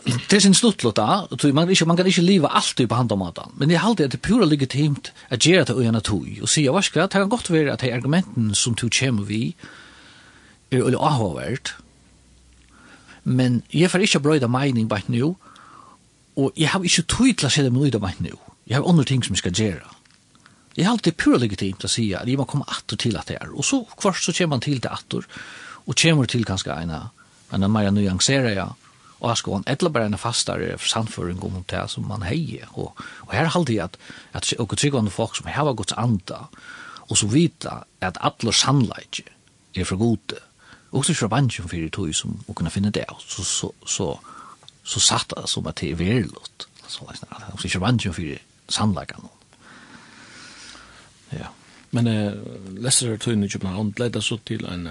det er sin sluttlut da, man kan ikke, man kan ikke leva alltid på hand om maten, men jeg halde at det er pura legitimt at gjøre det øyne tog, og sier, varskra, det kan godt være at de argumenten som du kommer vi, er øyne avhåvært, men jeg får ikke brøyda meining bare nu, og jeg har ikke tog til å se det med nøyda bare nu, jeg har andre ting som jeg skal gjøre. Jeg halde det pura legitimt å si at jeg må komme atter til at det er, og så kvart så kommer man til det atter, og kommer til kanskje en av en av mer nyanserer jeg, ja og jeg skal etter bare en fastere samføring om det som man heier. Og, og her halde jeg at, at og tryggvande folk som har gått anda, og så vita at alle sannleik er for gode, og så fra bansjen det tog som å kunne finne det, så, så, så, så satt det som at det er verilot. Så det er ikke bansjen for sannleikan.
Ja. Men eh, lesser du tog i København, leder så til en,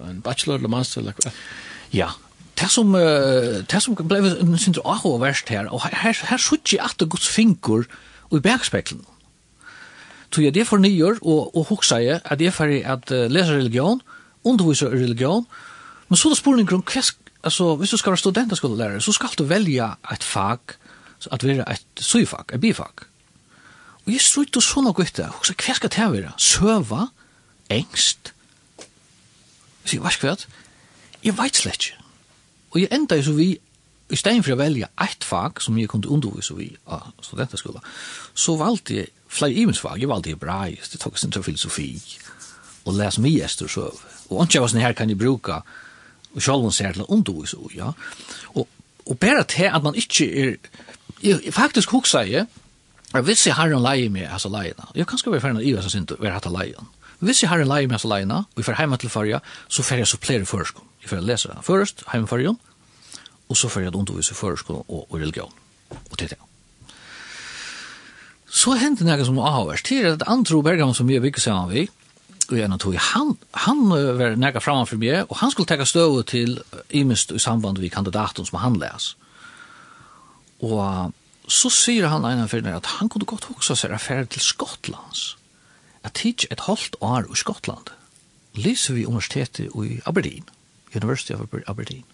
en bachelor eller master? Eller?
Ja, Det som, det som ble en sin aho verst her, og her, her sutt jeg at det gods finkur i bergspeklen. Så jeg det for nyer, og, og hoksa jeg at jeg ferdig at lesa religion, undervisa religion, men så er det spurning grunn kvist, altså, hvis du skal være studentaskolelærer, så skal du velja et fag, at være et syfag, et bifag. Og jeg strutt og sånn og gøyte, hoksa, hva skal det være? Søva, engst, Så jeg vet ikke hva, jeg vet slett ikke. Og jeg enda jo så vi, i stedet for å velge ett fag som jeg kunne undervise vi av studenterskola, så valgte jeg flere imensfag. Jeg valgte hebraisk, det tok sin til filosofi, og les mye ester søv. Og ikke var sånn her kan jeg bruke, og selv om ser til å undervise vi, ja. Og, og bare til at man ikke er, jeg, faktisk hukse jeg, Jeg visste jeg har en leie med hans leiene, Jeg kan skal være ferdig i hans sin, være hatt av leien. Hvis jeg har en leie med hans leiene, og jeg får hjemme til farja, så får jeg supplere førskånd. Jeg får lese først, hjemmefargen, og så får jeg undervise først og, og religion. Og til det. Så hendte noe som avhørs. Til at Antro Bergam som vi jeg bygget sammen vi, og jeg tog, han, han var noe framme for meg, og han skulle ta støve til imest i samband med kandidaten som han les. Og så sier han en av at han kunne godt hoksa seg affære til Skottlands. At tids et halvt år i Skottland. Lyser vi universitetet i Aberdeen. Mm University of Aberdeen.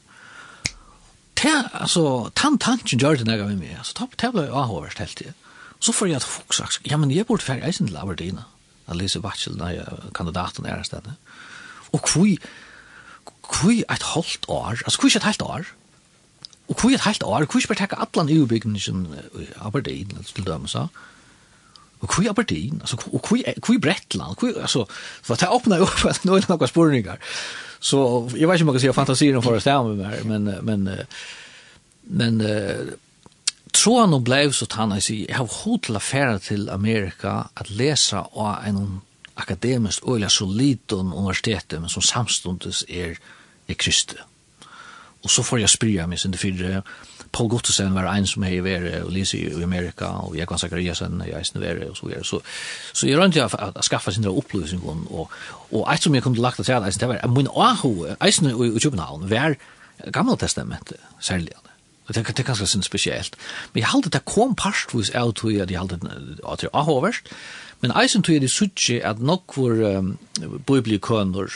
Ta altså, tan tanken gjør det nægget med meg, altså, det ble jo avhåret helt det. Så får jeg til folk ja, men jeg burde færre eisen til Aberdeen, at Lise Batchel, når kandidaten er et sted. Og hvor, hvor et halvt år, altså, hvor et halvt år, og hvor er et halvt år, hvor er det ikke alle EU-bygningen i Aberdeen, til dømes, så, Og hvor er Aberdeen? Altså, og hvor er Bretland? Hvor, altså, for det åpner jo opp at nå er det noen spørninger. Så jag vet inte om jag kan säga fantasierna för att stämma med mig, men, men, men tror han blev så att han jag har hållit till affärer till Amerika att läsa av en akademiskt öliga solid universitet men som samstundes är, är kristet Og så får jeg spyrja meg sin fyrre. Paul Gottesen var en som hei vere og lise i Amerika, og Jekvann Zakariasen i eisen vere, og så videre. Så, så jeg rønte jeg å skaffa sin opplysning, og, og eit som jeg kom til lagt til eisen, det var min ahu, eisen i København, var gamla testamentet, særlig. Og det, det er ganske sin spesielt. Men jeg halte det kom parstvis av tog at jeg halte det er ahu verst, Men eisen tog er det suttje at nokkur um, biblikønur,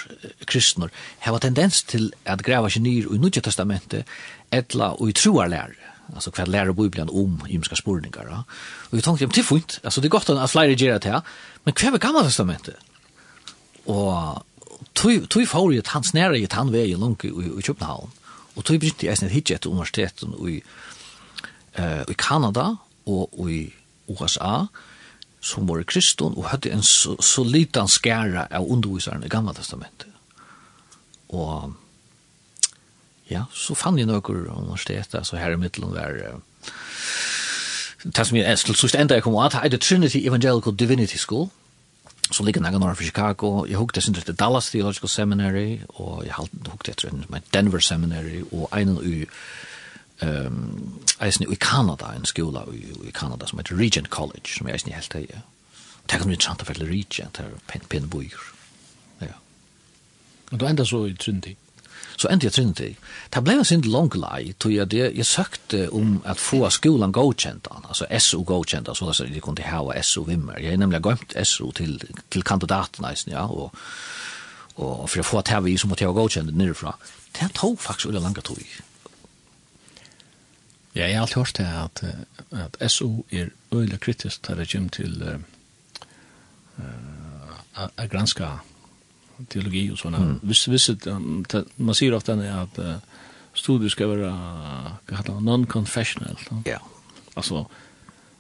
kristner, heva tendens til at greva seg nyr i Nudja testamentet, etla og i truarlære, altså hva lærer Bibelen om ymska spurningar. Ja? Og vi tenkte, ja, det er fint, altså det er godt at flere gjerra til, men hva er gamla testamentet? Og tog får jo han snæra i tannvegi lungi i København, og tog begynte jeg snitt hitje etter universiteten i, uh, i Kanada og i USA, og som var kriston og hadde en så, så liten skæra av undervisaren i Gamla Testamentet. Og ja, så fann jeg noen universiteter, så her i middelen var det som jeg til sørst enda jeg kom at, er det Trinity Evangelical Divinity School, som ligger nægge nord for Chicago. Jeg hukte sin til Dallas Theological Seminary, og jeg hukte etter en Denver Seminary, og en i ehm eisen i Canada en skola i, i Canada som heter Regent College, som jeg eisen i helt hei. Og det er mye sant Regent, her pen pen pinn. Ja.
Og då enda så i Trinity?
Så enda jeg Trinity. Det ble en sin long lie to jeg det, jeg søkte om at få skolan godkjent, altså SO godkjent, så altså, de kunne hava SO vimmer. Jeg har nemlig gømt SO til, til kandidaten eisen, ja, og og for å få at her vi som måtte ha godkjent nærfra. det tog faktisk ulla langa tog.
Ja, jeg har alltid hørt det at, at SO er øyelig kritisk til det kommer til uh, å granske teologi og sånne. Mm. Hvis, hvis um, man sier ofte at uh, studier skal være uh, non-confessional.
Ja. Yeah.
Altså,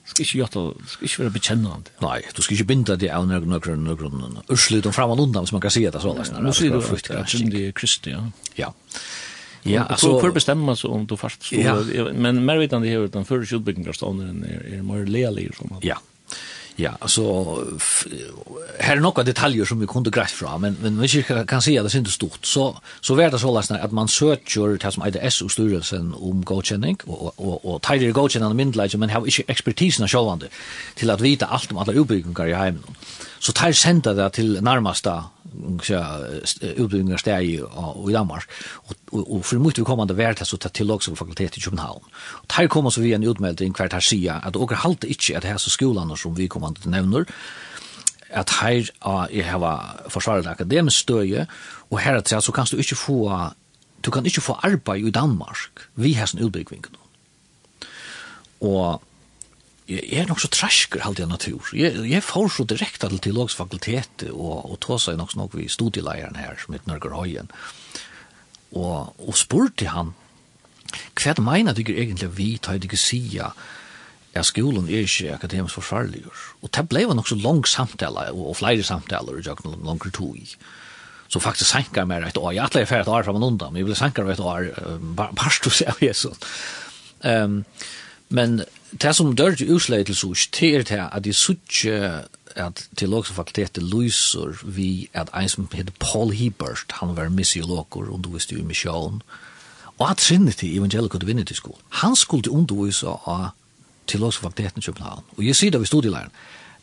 skal ikke gjøre det, skal ikke være bekjennende.
Nei, du skal ikke binde det av noen noen noen urslut og frem og undan, hvis man kan si det sånn.
Nå sier du at det er kristne, ja.
Ja.
Ja, alltså för bestämma så om du fast så ja. men mer vet han det här utan för skjutbyggingar står är är mer lelig som
Ja. Ja, alltså här är några detaljer som vi kunde grasp fram men men vi kan, se att det är inte stort så så vart det så läsna att man söker det som är SO styrelsen om godkänning och och och tidigare godkännande myndigheter men har inte expertisen självande till att vita allt om alla uppbyggnader i hemmen. Så tar sända det til så utbildningar steg i Danmark. Og, og, og for mye vi kommande vært så tar til også fakultet i København. Og tar kommer så vi en utmelding hver här sida at dere halte ikke at här så skolene som vi kommande nevner at her er hava forsvaret akademisk støye, og her at så kan du ikke få du kan ikke få arbeid i Danmark vi har sin utbyggvingen. Og jeg er nok så trasker halde jeg natur. Jeg, jeg får så direkte til teologisk fakultet og, og ta seg nok nok vi studieleieren her som heter Norger Høyen og, og spurte han hva det mener du egentlig vi tar ikke sida at skolen er ikke akademisk forfarlig. og det ble nok så lang samtale og, og flere samtaler i noen langer tog i. så faktisk sankar meg et år jeg atleir ferdig et år fra man undan men jeg vil sanker meg et år bare stå seg av Jesus um, men det som dør til utslag til sust, det er det at de suttje at teologiske fakultetet lyser vi at en som heter Paul Hebert, han var missiologer, undervist i missionen, og at Trinity Evangelical Divinity School, han skulle undervise av teologiske fakultetet i København. Og jeg sier det ved studielæren,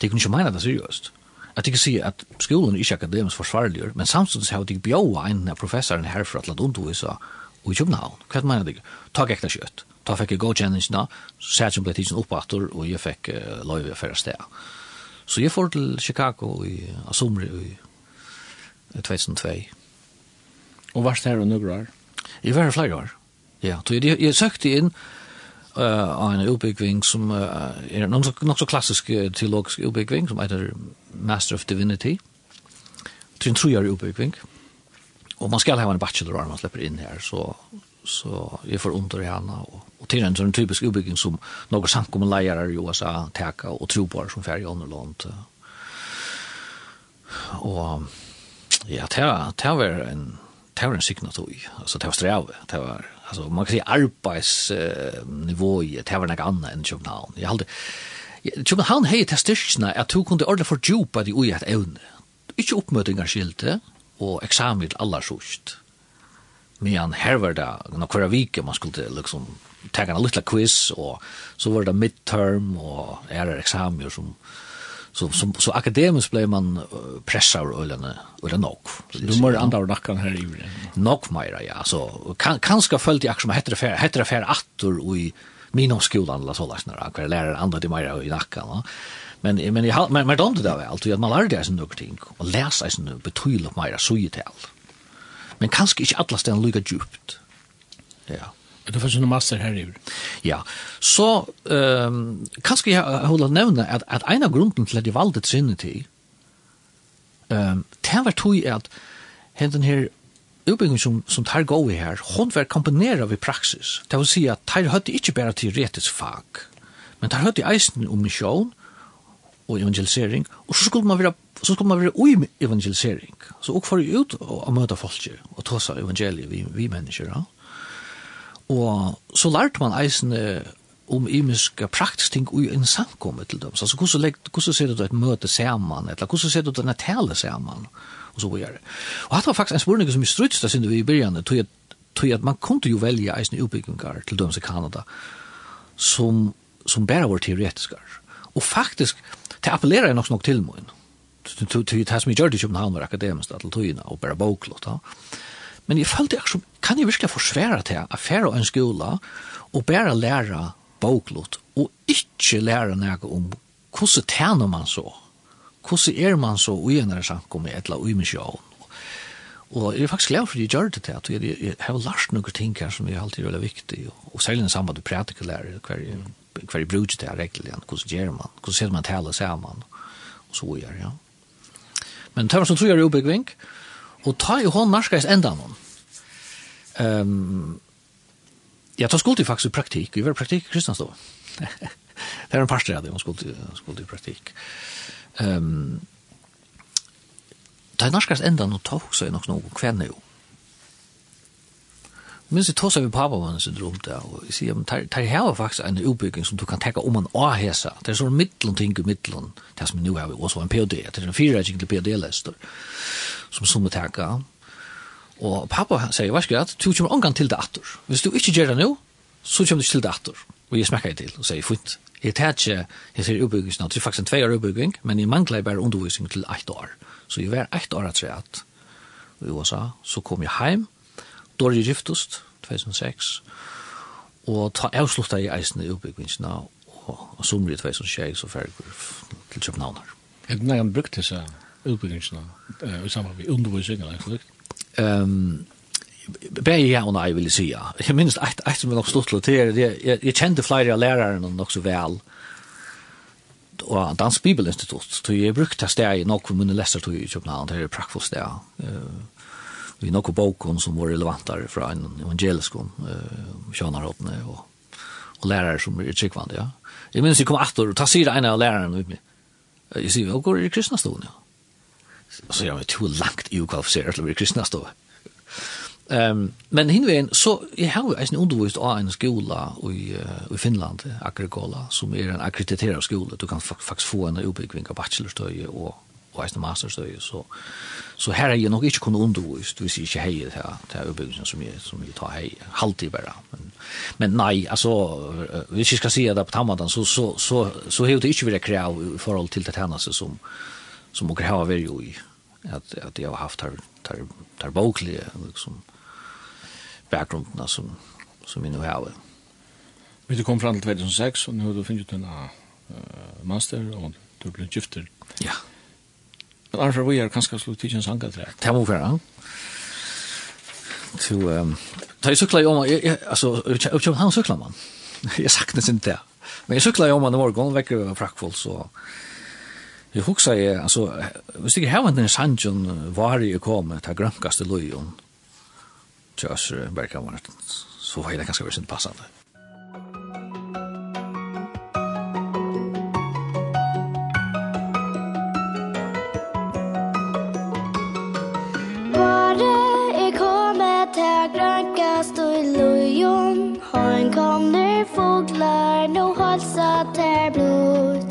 det kunne ikke mene det seriøst. At jeg kan si at skolen er ikke akademisk forsvarlig, men samtidig har de bjøret en av professoren herfra til at undervise i København. Hva mener du? Ta ikke kjøtt da fikk jeg godkjenningsna, så sæt som ble tidsen oppater, og jeg fikk uh, lov i for sted. Så jeg får til Chicago i uh, sommer i 2002.
Og hva er det her og nøkker her?
Jeg var her flere år, ja. Så jeg, jeg, jeg søkte inn uh, av en utbyggving som uh, er nok så, nok så klassisk uh, teologisk utbyggving, som heter Master of Divinity. Det er en trojar utbyggving. Og man skal ha en bachelor når man slipper inn her, så så jeg får under henne, og, og til en sånn typisk utbygging som noen samkommende leier i USA teka og det som færre i andre land. Og ja, det var en det var en signatøy, altså det var streve, det var, alltså man kan si arbeidsnivå i, det var noe annet Jag hade jag halde, København hej til styrkene at kunde kunne för fordjupa det oj att ävne inte uppmötingar skilte, och examen alla sjukt. Men här var det några veckor man skulle liksom ta en liten quiz och så var det midterm och era examen som så som så akademiskt blev man pressad och eller eller nog.
Du mår andra nackan här i det.
Nok mer ja, så kan kanske följt jag som heter det heter det för attor och i min om skolan eller så där när jag lärare andra det mer i nackan va. Men men jag men men då det där väl att man lärde sig några ting och läsa sig nu betydligt mer så ju till men kanskje ikke alle stedene lykker djupt. Ja.
Er det først en master her i
Ja, så um, kanskje jeg holde å nevne at, at en av grunden til at jeg valgte sinne til, um, det var tog at henten her utbyggingen som, som tar gå i her, hun var komponeret ved praksis. Det vil si at tar hadde ikke bare teoretisk fag, men tar hadde eisen om nisjon, og evangelisering, og så skulle man være, så skulle man være ui evangelisering. Så og for ut og møte folk og ta seg evangeliet vi, vi mennesker. Ja. Og så lærte man eisene om imiske praktisk ting i en samkommet til dem. Så altså, hvordan, legg, hvordan ser du et møte sammen, eller hvordan ser du denne tale sammen, og så videre. Og dette var faktisk en spørning som vi strutste siden vi i begynnelsen, tog at, tog at man kunne jo velge eisne utbyggingar til dem i Kanada, som, som bare var teoretiske. Og faktisk, det appellerar nok nok til mun. Det som jeg gjør det i København var akademisk til tøyene og bare boklott. Men jeg følte jeg som, kan jeg virkelig forsvære til at fære en skola og bare lære boklott og ikke lære noe om hvordan tjener man så? Hvordan er man så i en samkomme eller i misjon? Og jeg er faktisk glad for at jeg gjør det til at jeg har lært noen ting her som er alltid veldig viktig, og særlig den samme du prætiker lærer hver hver brug til regler, hvordan gjør man, hvordan ser man tale sammen, og så gjør, ja. Men Tømmersen tror jeg er oppbyggving, og ta i hånd narskais enda noen. Um, ja, ta skulle faktisk i praktikk, vi var i praktikk i Kristianstå. det er en parster av det, hun skulle, i praktikk. Um, ta i narskais enda noen, ta også i nok noen kvenner jo. Men så tåsar vi pappa vann sin rum där och vi säger, men tar här var faktiskt en utbyggning som du kan täcka om man har häsa. Det är så mittlån ting i mittlån, det som nu har vi också en PhD, det är en fyra till PhD-läster som som att täcka. Och pappa säger, vad ska jag, du kommer omgång till det attor. Hvis du inte gör det nu, så kommer du till det attor. Och jag smäcker till och säger, fint. Jag tar inte, jag ser utbyggningsnad, det är faktiskt en tvåårig utbyggning, men jag manglar bara undervisning till ett år. Så jag var ett år att säga att i USA, så kom jag hem, Dori giftust, 2006, og ta avslutta i eisen i utbyggvingsna, og somri i 2006, og ferdig til Københavnar.
Er det nægan brukt disse utbyggingsna, i samband med undervisning, eller det
Um, Bæg ja og nei, vil jeg sija. Jeg minns eit, eit som er nok slutt til det, jeg, jeg kjente flere av læreren nok så vel, og Dansk Bibelinstitutt, så jeg brukte steg nok for mine lester i København, det er et prakkfull sted. Uh, i noen boken som var relevantar fra en evangelisk uh, kjønarhåpene og, og lærere som er tryggvande, ja. Jeg minns jeg kom atter, og ta sier en av læreren ut meg. Jeg sier, hva går i kristna stående, ja? Så jeg var to langt ukvalifiseret til å bli kristna stående. Um, men hinveien, så jeg har jo eisen undervist av en skola i, uh, i Finland, Agrikola, som er en akkrediterad skola. Du kan faktisk få en utbyggving av bachelorstøy og og eisne masterstøy, så, så her er jeg nok ikke kunnet undervist, hvis jeg ikke heier til, til utbyggelsen som jeg, som jeg tar hei, halvtid bare. Men, men nei, altså, hvis jeg skal si det på tammadan, så, så, så, så har det ikke vært krav i forhold til det tjeneste som, som dere har vært jo i, at, at jeg har haft her, her, her boklige, liksom, bakgrunden som, som jeg nå har.
Vi kom fram til 2006, og nå har du finnet en uh, master, og du ble gifter.
Ja.
Men Arnfra, vi er kanskje slå tidsen sanger til det.
Det må være, ja. To, um, da jeg sykla i om, altså, utkjøp han sykla man. Jeg saknes ikke det. Men jeg sykla i om han i morgen, vekker jeg prakkfull, så... Jeg husker jeg, altså, hvis jeg har den sannsjon var jeg kom til grømkaste løyen, til Øsre Bergkammeret, så var det ganske vært passende.
sen kom nu fåglar nu halsa där blod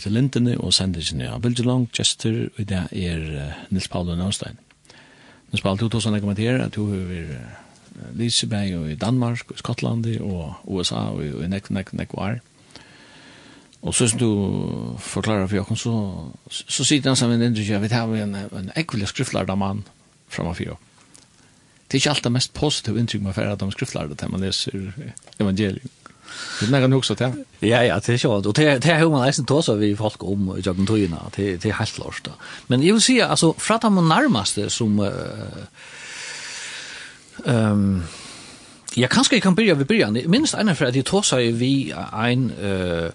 etter lintene og sendingen av Bildjelong, Chester, og det er uh, Nils Paul Nønstein. Nils Paul, du tog sånn rekommentere at du har uh, Liseberg og i Danmark, og i Skottland, og USA, og i nek, nek, nek, var. Og så som du forklarer for Jokken, så, så sitter han sammen med Indrik, jeg vet her, en, en ekvile skriftlærda mann framme for Det er ikke alt det mest positive inntrykk man får av de skriftlærda til man leser evangeliet. Det er nægget også til.
Ja, ja, det er sjovt. Og det er jo man eisen tåsa vi folk om i jobben tøyina. Det er helt lort da. Men jeg vil si, altså, fra de nærmeste nærmaste som... Um, ja, kanskje jeg kan byrja ved byrjan. Minst ene for at jeg tåsa vi ein... Uh,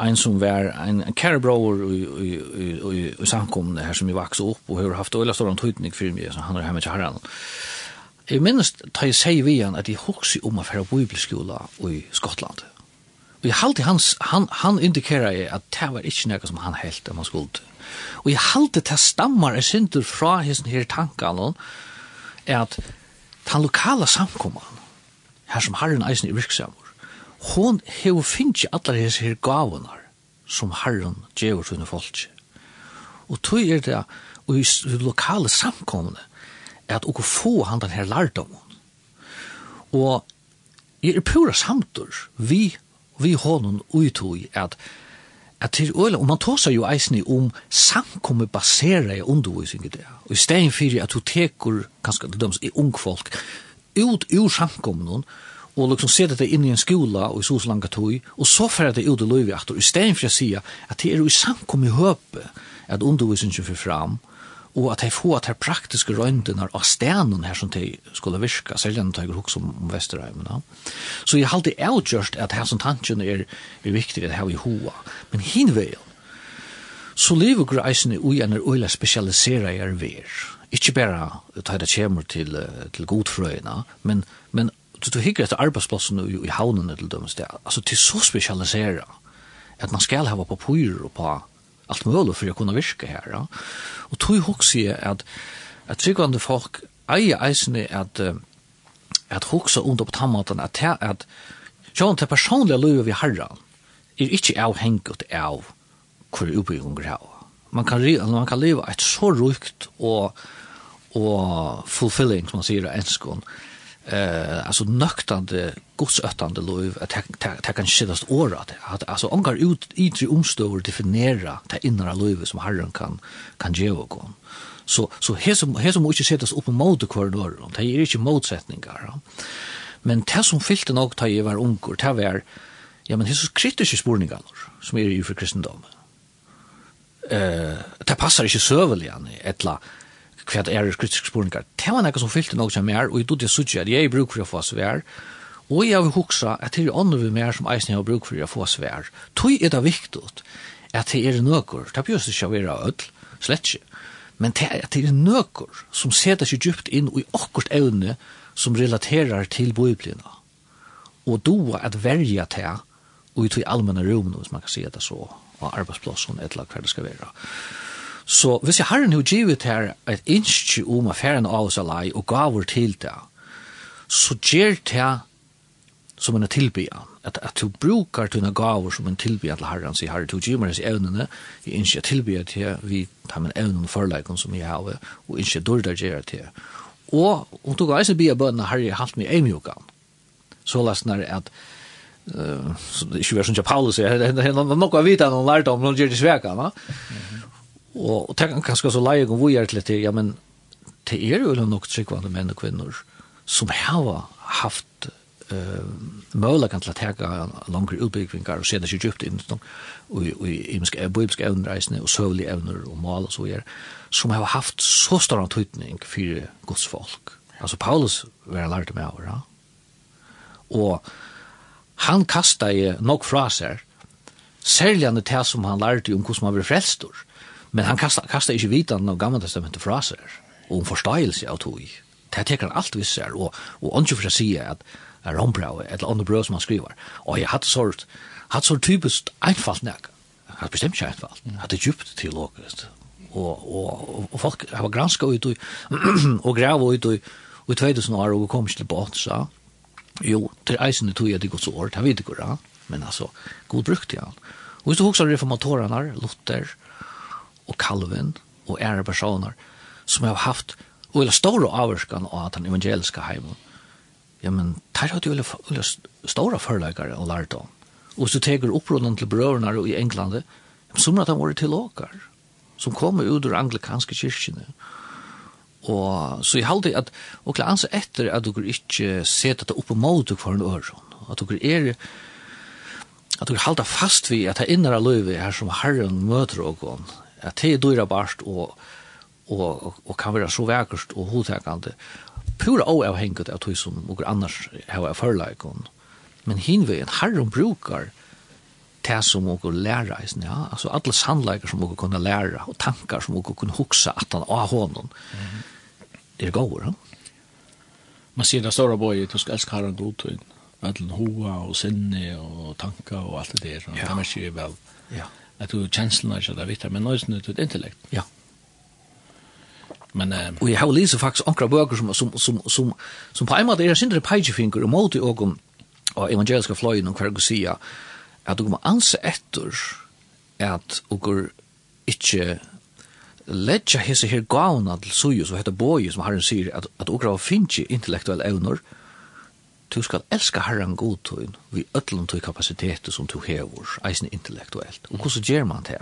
ein som var en, en kærebroer i, i, i, i, i samkomne her som jeg vokste opp og har haft øyla stor antydning for meg, så han er hjemme til herren. Jeg minnes da jeg sier vi igjen at jeg hokser om å fære bibelskola i Skottland. Og jeg halte hans, han, han indikerer jeg at det var ikke noe som han helt om han skulle. Og jeg halte det stammer jeg synder fra hans her tankene er at den lokale samkommene, her som Herren eisen i virksammer, hon hever finnes alle hans her gavene som Herren gjør sine folk. Og tog er det, og i lokale samkommene, at okkur få han den her lærdommen. Og jeg er pura samtur vi, vi hånden uitui at at til øyla, og man tåsar jo eisni om samkomme basera i undervisning i det. Og i stein fyrir at du tekur, kanskje til døms, i ungfolk, ut ur samkommun, og liksom ser det inn i en skola og i så langa tog, og så fyrir det ut i løyvi aktor, i stein fyrir at sia at det er jo i samkomme høpe at undervisningen fyrir fram, og og at de får at de praktiske røyndene av stenen her som de skulle virka, selv om de hukker om Vesterheimen. Så jeg halte avgjørst at her som tanken er, er viktig at her i hoa. Men hinveien, så lever greisene ui en er øyla spesialisera er ver. Ikke bare ta det kommer til, til godfrøyene, men, men du, du hikker etter arbeidsplassen i, i havnene til dømmes det. Altså, til så spesialisera at man skal hava papyr og på allt möjligt för att kunna virka här. Ja. Och tog jag också att att tryggande folk eier eisene at at hugsa undir på tamatan at at sjón til personliga liv vi harra er ikkje avhengt av kor uppbyggingur her. Man kan man kan leva eit så rukt og og fulfilling som man sier enskon eh alltså nöktande godsöttande lov att ta kan skillas åra att alltså angar ut i tre omstår definiera det inre lov som Herren kan kan ge och gå så så här som här som måste sättas upp mot korridor och det är inte motsättningar ja. men det som fyllde nog ta ju var onkor ta var ja men Jesus kritiska spårningar som är ju för kristendomen eh det passar inte söveligen ettla hva er kritiske spurningar. Det var nekka som fyllte noe som er, og jeg dodde sutja at jeg bruk for å få svær, og jeg vil huksa at det er andre vi mer som eisen jeg har bruk for å få svær. Tøy er det viktig at det er nøkker, det er bjøst ikke å være ødel, slett ikke, men det er nøkker som setter seg djupt inn i akkurat evne som relaterar til bøyblina, og doa at verja til og i tog allmänna rum, hvis man kan se det så, og arbeidsplassen, et eller hva det skal være. Så hvis jeg har en hod givet her et innskje om affæren av oss alai og gaver til det, så gjør det som en tilbya. At, at du brukar dine gaver som en tilbya til herren, sier herre, du gjør meg disse evnene, jeg innskje tilbya til vi tar min evnen forleikon som jeg har, og innskje dårdar gjør til. Og om du gav eisen bia bønna herre, jeg halt meg eimjokan. Så lasnar at Uh, så det är ju som Paulus sier, det er noe av vita noen lärt om, någon ger det sväka, va? Mm -hmm. Og, og tenk kanskje så leie om vi er til det, ja, men det er jo nok tryggvande menn og kvinner som har haft eh möjligheten till att ta längre utbyggningar och sedan så djupt in och och i muska bibliska og, och sövliga ämnen och mal och så är som har haft så stor antydning för Guds folk. Alltså Paulus var lært med over, ja. Och han kastet nok fra seg fraser särskilt det som han lærte om hur man blir frälstor. Men han kastar kastar ikkje vitan av gamla testamentet fra seg og om forståelse av tog. Det teker han alt visser, og, og ikke for å si at er rombrau, eller andre brød som han skriver. Og jeg hadde sort, hadde sort typisk einfalt nek. Jeg hadde bestemt ikke einfalt. Jeg hadde djupt teologisk. Og, og, og folk har granska ut og, og grav ut og, og i 2000 år, og kom ikke til båt, så, Jo, til eisende tog jeg det godt så år, det vet ikke hva, men altså, god brukt i han. Og hvis du husker reformatorene, Luther, og Calvin og ære personer som har haft og eller store avvarskan av den evangeliska heimen. Ja, men der har du eller store forløkere og lært om. Og så teker opprådene til brøverne i England, som må de være til åker, som kommer ut ur anglikanske kyrkene. Og så jeg halte at, og klart anser etter at dere ikke ser dette oppe mot dere for en øren, at dere er, at dere halte fast vi at det innere løyve her som Herren møter og at det er dyra barst og, og, og kan være så vekkert og hodtekende pura avhengig av tog som noen annars har jeg forleikon. Men hinveien, herren brukar det som noen lærer, ja? altså alle sannleikar som noen kunne lære, og tankar som noen kunne huksa at han av hånden. Mm. Det er gode, ja?
Man sier det store boi, du skal elske herren god tog, med den hoa og sinne og tanka og alt det der, ja. det er mye vel. Ja at du kjenslene ikke det vittar, men nøysen ut intellekt.
Ja.
Men uh,
og jeg har läst faktisk ankra bøker som som som som som på en måte är sindre pegefinger og måte og om og evangeliske fløyene og hver gang sier at du må anse etter at och ikke lägga hese her gåna til suju, så heter boju som har en at, at att okra finns intellektuell evnor, du skal elska herran godtøyn vi ætlum tøy kapasitetet som du hevur, eisen intellektuelt. Og hvordan gjør man det?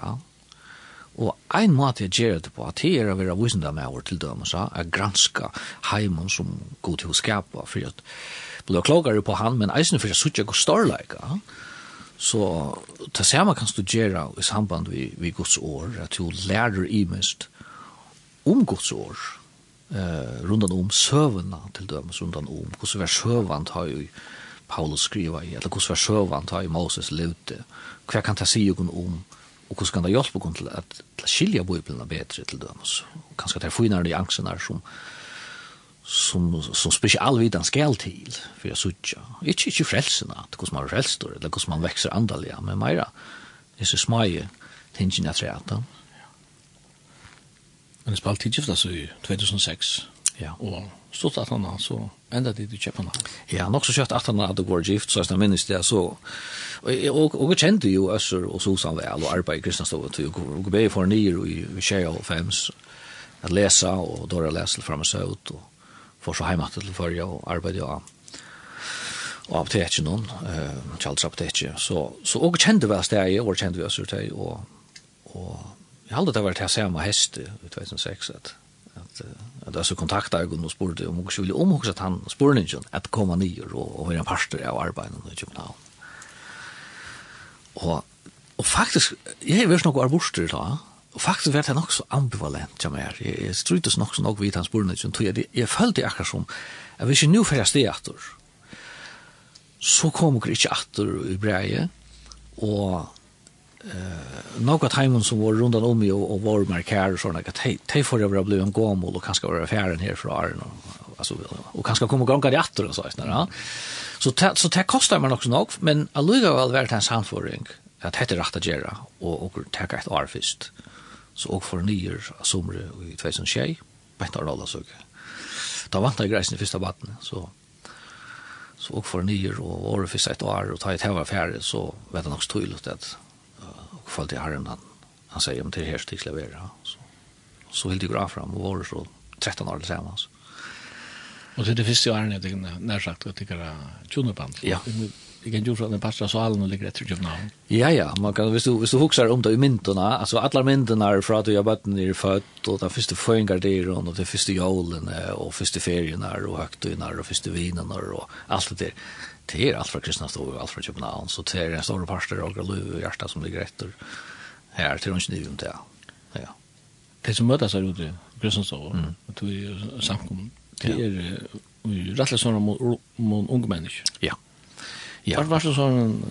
Og ein måte jeg gjør det på, at her er å være visende med vår til dømes, er granska heimen som god til å skapa, for at blø klokere på han, men eisen for jeg go starlike storleika. Så det samme kan du gjøre i samband vi, vi gods år, at du lærer mest om gods år, eh, rundan om søvna til dømes rundan om hvordan var søvant har jo Paulus skriva i, eller hvordan var søvant har jo Moses levde. Hva kan ta si om om og hvordan kan det hjelpe oss til at til skilja bøyblene bedre til dømes. Og kanskje det er finere de angstene som som som den skal til för jag söka. Inte inte frälsarna att hur man frälstor eller hur man växer andligt men mera. Det är så smaje tingen att rätta.
att Men det spalte tidskiftet så i 2006.
Ja.
Og stort at han så enda det du kjøper han.
Ja, nok så kjøtt at han hadde vært gift, så jeg minnes det, så og, og, og jeg kjente jo Øsser og Susan vel, og arbeid i Kristianstovet, og, og ble for nye i Kjei og Fems, at lesa, og dårlig å lese til fremme seg ut, og for så hjemme til førje, og arbeid jo og apoteket noen, eh, Charles apoteket, så, så og kjente vi steg, det, og kjente vi oss det, og, og Jag hade det varit här samma häst i 2006 att att att alltså kontakta jag och spurte om också ville om också att han spurningen att komma ner och och vara en pastor av arbeten i Köpenhamn. Och och faktiskt jag är visst några arbustor då. Och faktiskt vart han också ambivalent jag mer. Jag strutade nog så nog vid hans spurningen tror jag jag följde akkurat som jag visste nu för jag steator. Så kom jag inte åter i breje och något heimen som var rundan om mig och, och var markär och såna att hej hej får jag bli en gåmol och kanske vara affären här för Arn och alltså och kanske komma gånga det åter och så där ja. Så så det kostar man också nog men alluga väl värt hans handföring att heter rätta gera och och ta ett år först. Så och för nyår somre i 2006 bättre alla så då vantar grejen i första vattnet så så och för nyår och år för ett år och ta ett här färre så vet jag också tydligt att fall til herren han, han sier om til her stil jeg være. Så, så helt jeg fram, og var så 13 år tilsammans.
Og til det første årene, jeg tenker nær sagt, at det er tjoneband.
Ja.
Vilken gjorde den passa salen och ligger rätt ut namn.
Ja ja, man kan visst du visst du huxar om det i myntona, alltså alla myntona är för att jag bara ner fött och där första fångar det och det första jolen och första ferien är och högtiderna och första vinen och allt det där. Det är allt från Kristianstad och allt från Köpenhamn så det är en stor pastor och löv och hjärta som ligger rätt här till runt nu inte. Ja.
Det som mötas är ute Kristianstad och det är samkom. Det är ju rättligen sådana unga människor.
Ja. Ja.
Var var så sån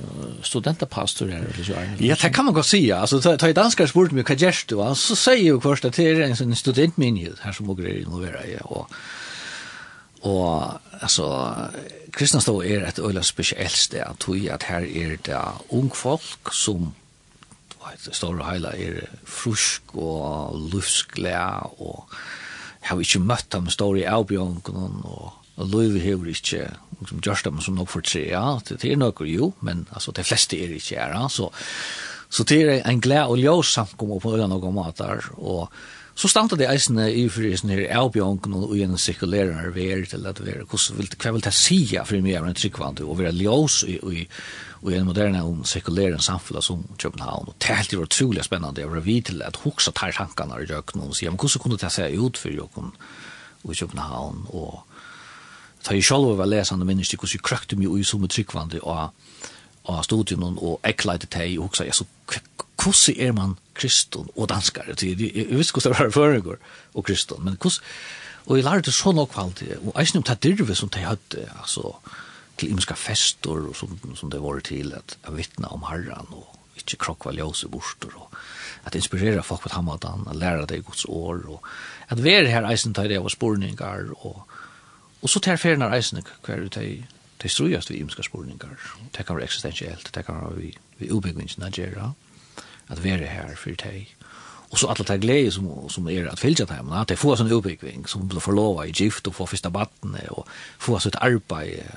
studentapastor här eller så är
Ja, det kan man gå se. Alltså ta ta danskar spurt mig kajest du va. Så säger ju först att det är en sån studentmenighet här som går in och vara ja och och alltså kristna står är ett öla speciellt sted att tro att här är det ung folk som vet stora hela är frusk och lufsglä och har vi inte mött dem stora avbjörnen och Og Løyvi hever ikke, liksom, gjørst dem som nok for tre, ja, det er nok jo, men altså, de fleste er ikke her, ja, så, så det er en glede og ljøs samkommer på øyne og mater, og så standa det eisene i fyrir sånne her avbjørnken og ugjennom sirkulerar ver til at vera, hva vil det si for mye av en tryggvand og vera ljøs i, i, i en moderne om sirkulerar samfunn som København, og det er helt utrolig spennende, jeg var vid til at hoksa tar tankene i røkken og sier, men hvordan kunne det se ut for jokken i København? Og Så jeg selv var lesende menneske, hvordan jeg krøkte meg ui som tryggvande og, og studien og ekleide til, og også, så hvordan er man kristen og danskar? Jeg, jeg visste hvordan det var føringer og kristen, men hvordan, og jeg lærte så nok kvalitet, og eisne om det dyrve som de hadde, altså, til imenska fester og som, som det var til at, jeg vittna om herran og ikke krokva ljøse borster og at inspirera folk på hamadan, at læra deg gods år og at være her eisen tar det av spurningar og Og så tar ferien av reisene hver de, de strøyast vi imska spurningar. Det kan være eksistensielt, det kan være vi, vi ubyggvinnsen at gjøre, at være her for de. Og så alle de glede som, som er at fylja dem, at de får sånn utbyggving, som blir forlova i gift og får fyrsta battene, og får et arbeid.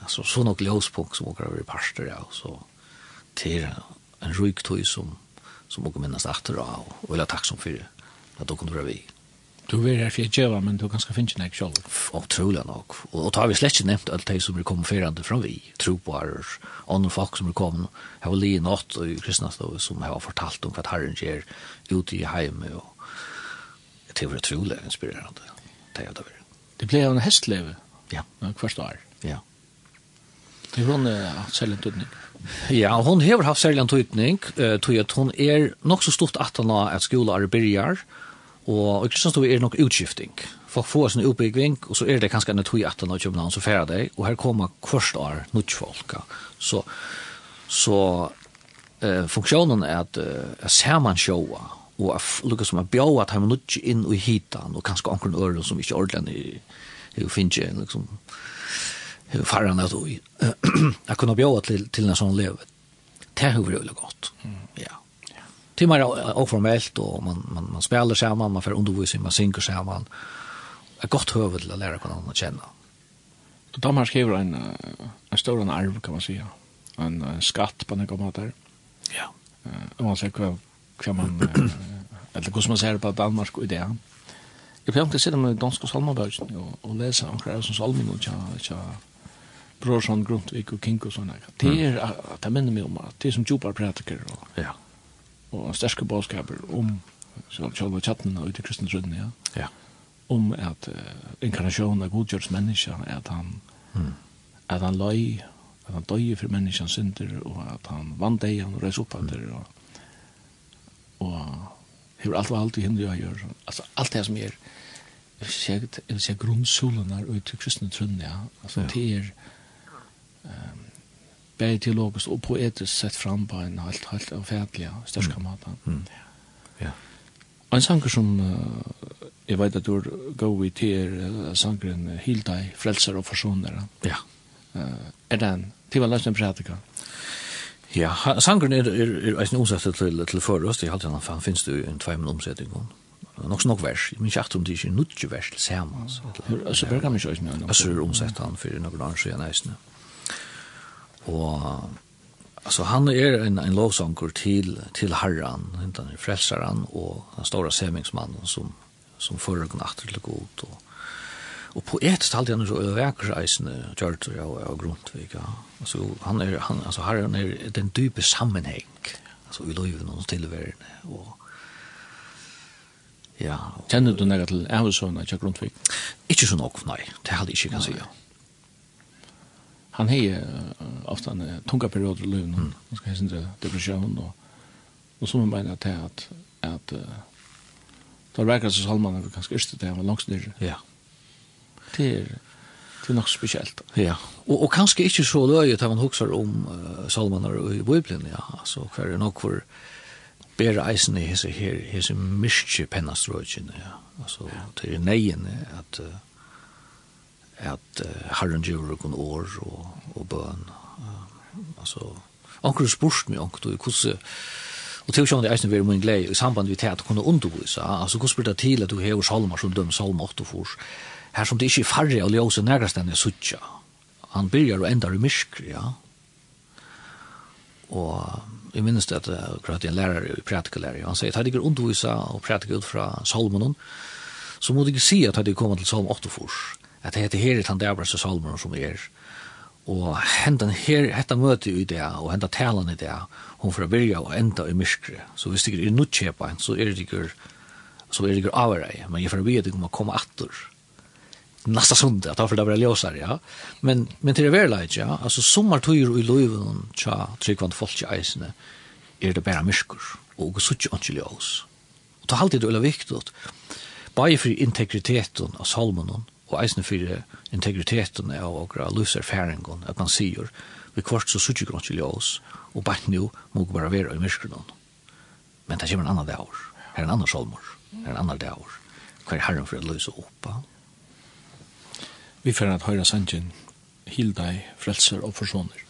Altså, så nok ljøspunkt som åker over i parster, ja, så til en ryktøy som, som åker minnast atter av, og vil ha takk som fyrir at dere kunne være vi.
Du er her for jeg djeva, men du kan ska finne nek sjálf.
Otrolig nok. Og, og tar vi slett ikke nevnt alt de som er kommet ferrande fra vi, trobarer, andre folk som er kommet, har li nått og kristnastav som har fortalt om hva herren gjør ute i heime, og det var utrolig inspirerande. Det er det var.
Det ble en hestleve?
Ja.
Hvert år?
Ja.
Det var en særlig tøtning.
Ja, hun har haft særlig tutning, uh, tog at hun er nok så stort at han har at skolar byrjar, Og i Kristianstad er det nok utskifting. Folk får sin utbygging, og så er det kanskje en tog i 18 av København så færre deg, og her kommer kvart år nødfolk. Så, så eh, funksjonen er at eh, ser man sjåa, og er lukket som er bjåa at han nødt inn i hitan, og kanskje anker en øre som ikke ordentlig er jo finnes ikke, liksom, hur farran att Jeg kunne bjuda til, til en sånn lever. Det er jo veldig godt. Mm det är mer oformellt och man man man spelar samman, man får undervisning, man synkar samman. er gott huvud till att lära kunna man känna.
Då tar man skriver en en stor en arv kan man säga. En, en skatt på något mat
där.
Ja. Eh man ser kvar kan man eller hur man ser på Danmark och det. Jag tänkte sitta med danska salmabögen och, och läsa om Krävs som salmin och tja, tja Brorsson, Grundtvik och Kinko och sådana. Det är, det minner mig om att det är som djupar prætiker.
Ja
og sterske bådskaper om sjálva chatten og ute kristne trudden, ja.
Ja.
Om at uh, inkarnasjonen av godgjørs menneska, at han
mm.
at han løy, at han døy for menneskans synder, og at han vann deg, han reis opp av det, og og hever alt og alt i hindu jeg gjør, altså alt det som er jeg vil si grunnsolen her ute kristne trunni, ja. Altså det er um, bare teologisk og poetisk sett fram på en helt, helt avferdelig og største mm. måte.
Mm. Ja.
Og en sanger som uh, jeg vet at du er god i til er uh, sangeren Hild deg, frelser og forsoner.
Ja.
Uh, er den til å løse en prædika?
Ja, sangeren er, er, er, er en omsettet til, til forrøst, Jeg er alltid han finnes det jo en tveimen omsetning om så nok vers. Men ikke om det ikke er nutje vers til sammen.
Altså, berger man ikke også.
Altså, omsett han for noen år siden eisene. Og alltså han är en en lovsånger till till Herren, inte han frelseren och den stora semingsmannen som som förrugna åter til god och och på ett han så öververkreisne George och og och Grundtvig ja. Alltså han är han alltså Herren är den dype sammenheng Alltså i loven og tilværende. och Ja.
Kjenner du nega til Eivesøvna, ikke Grundtvig?
Ikke så nok, nei. Det hadde jeg ikke kan si, ja
han har ofta en tunga period i livet. Mm. Han ska hälsa inte depression. Och, och så man menar att, att, att Tar verkar så Salman er ganske yrste det, han var langs nere.
Ja.
Det er, det er nok spesielt.
Ja, og, og kanskje ikke så løye til man hokser om uh, Salman i Bibelen, ja. Altså, hver er nok for bære eisen i hese her, hese myrkje pennastrøkene, ja. Altså, ja. er neien at... Uh, at uh, Herren gjør noen år og, og bøn. Uh, altså, anker spørst meg anker, og hvordan, og til sjående eisen vil min glede i samband vi til at kunne undervise, altså hvordan blir det til at du hever salmer som døm salmer 8 fors, her som det ikke er færre og ljøse nærkastene suttja. Han byrjar og endar i myskri, ja. Og jeg minnes det at jeg en lærer i pratikalærer, han sier, at ta ikke undervisa og pratike ut fra salmonen, så må du ikke si at ta deg til salm 8 fors, at det her er den dæbraste salmer som er. Og hendan her, hetta møte i det, og henda talan i det, hon får byrja og enda i myskre. Så hvis det er nutkjepa, så er det ikke så er det ikke avværei, men jeg får byrja det å komme atter nasta sund, at det var ljósar, ja. Men, men til det verleit, ja, altså sommar tøyr i loivun tja tryggvand folk i eisene, er det bare myrskur, og suttje ikke ljós. Og ta halvtid det veldig viktig, bare for integriteten av salmonen, og eisen for integriteten av okra luserfæringen, at man sier, vi kvart så suttje grunn til oss, og bare nu må vi bare være i myskrunnen. Men det kommer en annan dag, her er en annan solmor, her er en annan dag, hva er herren for å løse oppa?
Vi får at høyre sangen, hil deg, frelser og forsoner.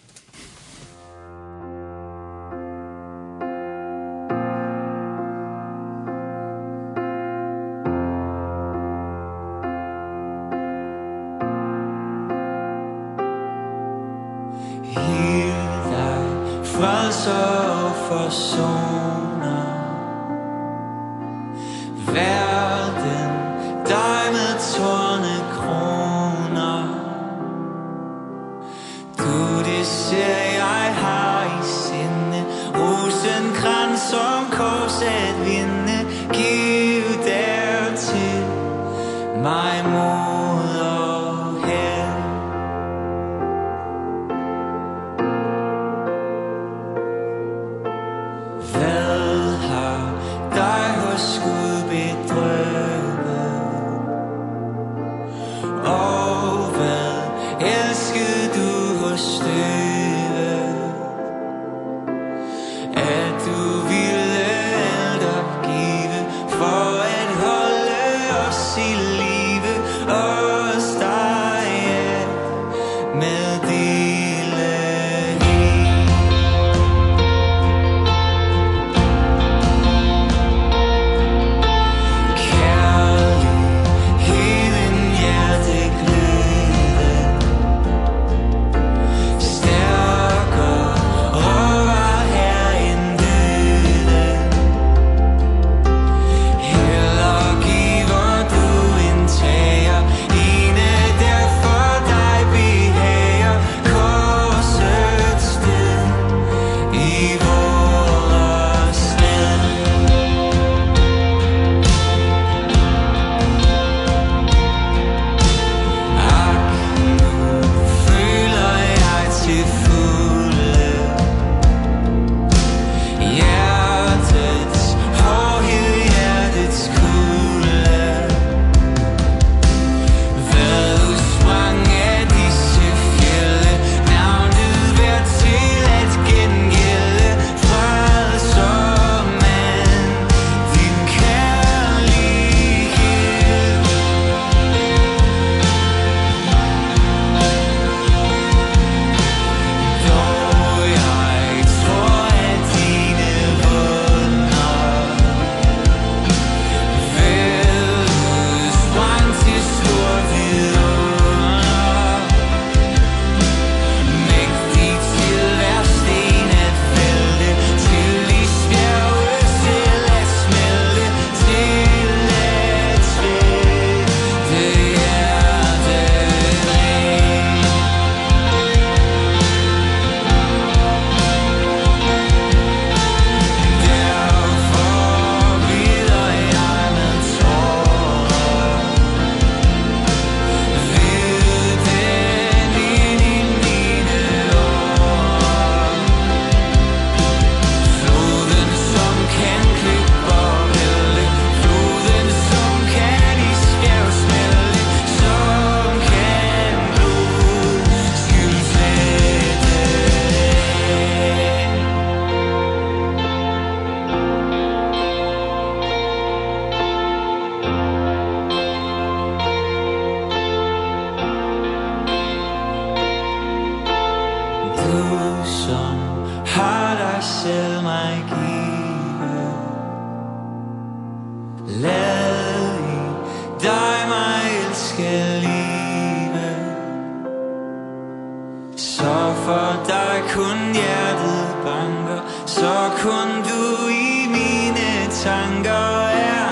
for dig kun hjertet banker. Så kun du i mine tanker er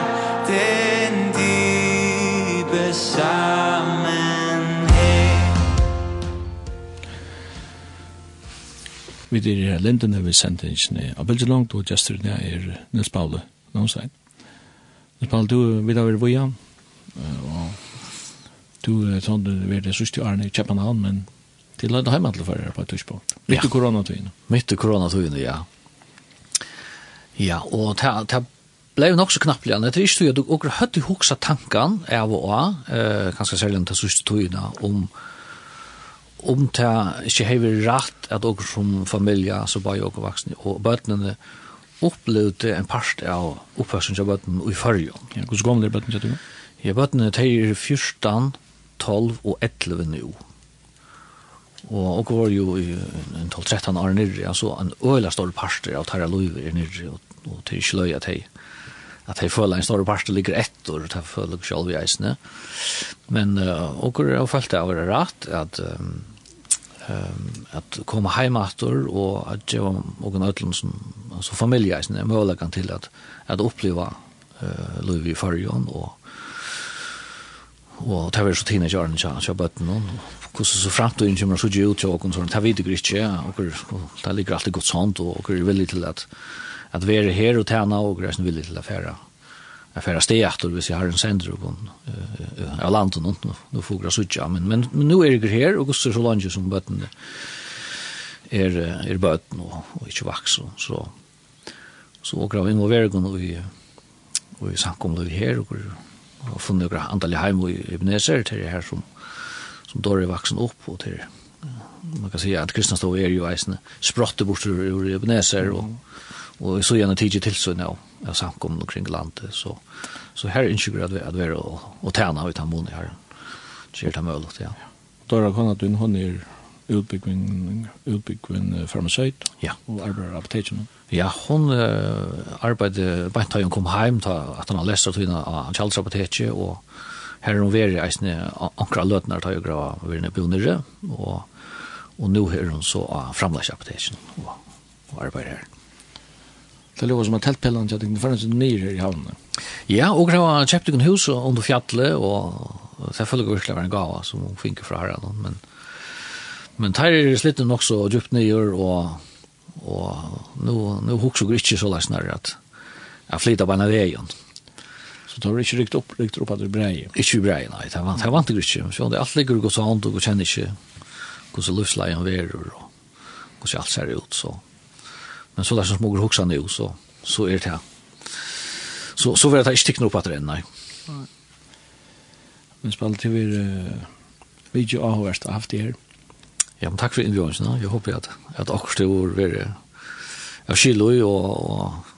den dybe sammenhæng.
Vi er her linden her ved sendingen og veldig langt og gestur der er Nils Paule Nånstein Nils Paule, du vil ha vært vojan og du er sånn du vil det sørste årene i København men til lønne hjemme til førre på et tidspunkt. Midt i koronatøyene.
Mitt i koronatøyene, ja. Ja, og det blev nok så knapt igjen. Det er ikke tøy at dere høyt i hoksa tanken av og av, eh, kanskje særlig til det sørste tøyene, om om det ikke hever rett at dere som familie, så bare dere voksne, og bøtene opplevde en part av oppførselen av bøtene i førre.
Ja, hvordan gammel er bøtten til du?
Ja, bøtene er 14, 12 og 11 nå. Og og var jo i en 12-13 år nirri, altså en øyla stor parster av Tara Luiver er nirri, og, og til ikke løy at hei at hei føler en stor parster ligger etter, og hei føler selv i eisene. Men uh, og var jo følte av det rett, at um, at komme heim heimater og at det var noen ødlund som altså familieisen er muligheten til at, at oppleva uh, liv i fargen og og det var så tine kjørende kjørende kjørende hvordan så framtiden kommer så gjør ut til åkken, så det vet jeg ikke, og det ligger alltid godt sånt, og er villig til at, at vi her og tjene, og er villig til å fære affära steget och vi ser här en sender och av landet nå, nå får jeg sutja men men men nå er jeg her, og så så langt som bötten er är bötten og och inte vax så så så och grav in och vägen og vi och vi sank om det här och och funnit några antal hem och Ebenezer til det her som som då är vuxen upp och till man kan säga att kristna står är ju eisne sprotte bort ur Ebenezer och och så gärna tidigt till så nu jag samkom kring landet så så här är inte grad att vara och, och tärna utan mån här ger det möjligt ja.
Då har kunnat att du hon är utbyggvin utbyggvin farmaceut
ja.
och arbetar apoteken
ja hon uh, arbeider bara hon kom hem ta att han har läst att hon har Charles och her hun veri eisne ankra løtnar tar jo grava virne bonere, og, og nå er hun så av framleisapotesen og, og arbeid her.
Det lå som en teltpellan til at det fanns en nyr her i havnen.
Ja, og det var kjøpte en hus under fjallet, og det følger virkelig var en gava som hun finker fra her, men men tar er slitt nok så djupt nyr, og, og nå, nå hukser hun ikke så leisnare at jeg flytta på en av veien.
Så tar det ikke rikt opp, rikt opp at det brei.
Ikke brei, nei, det vant, det vant ikke. Så det er alt ligger og så og kjenner ikke hvordan livsleien verer og hvordan alt ser ut. Så. Men så det som småger hoksa nu, så, så er det her. Så, så vil jeg ta ikke tikkene opp at det er, nei.
Men spalt til vi uh, video avhørst av det her.
Ja, men takk for innbjørelsen. Jeg håper at, at akkurat det var veldig av kilo og, og,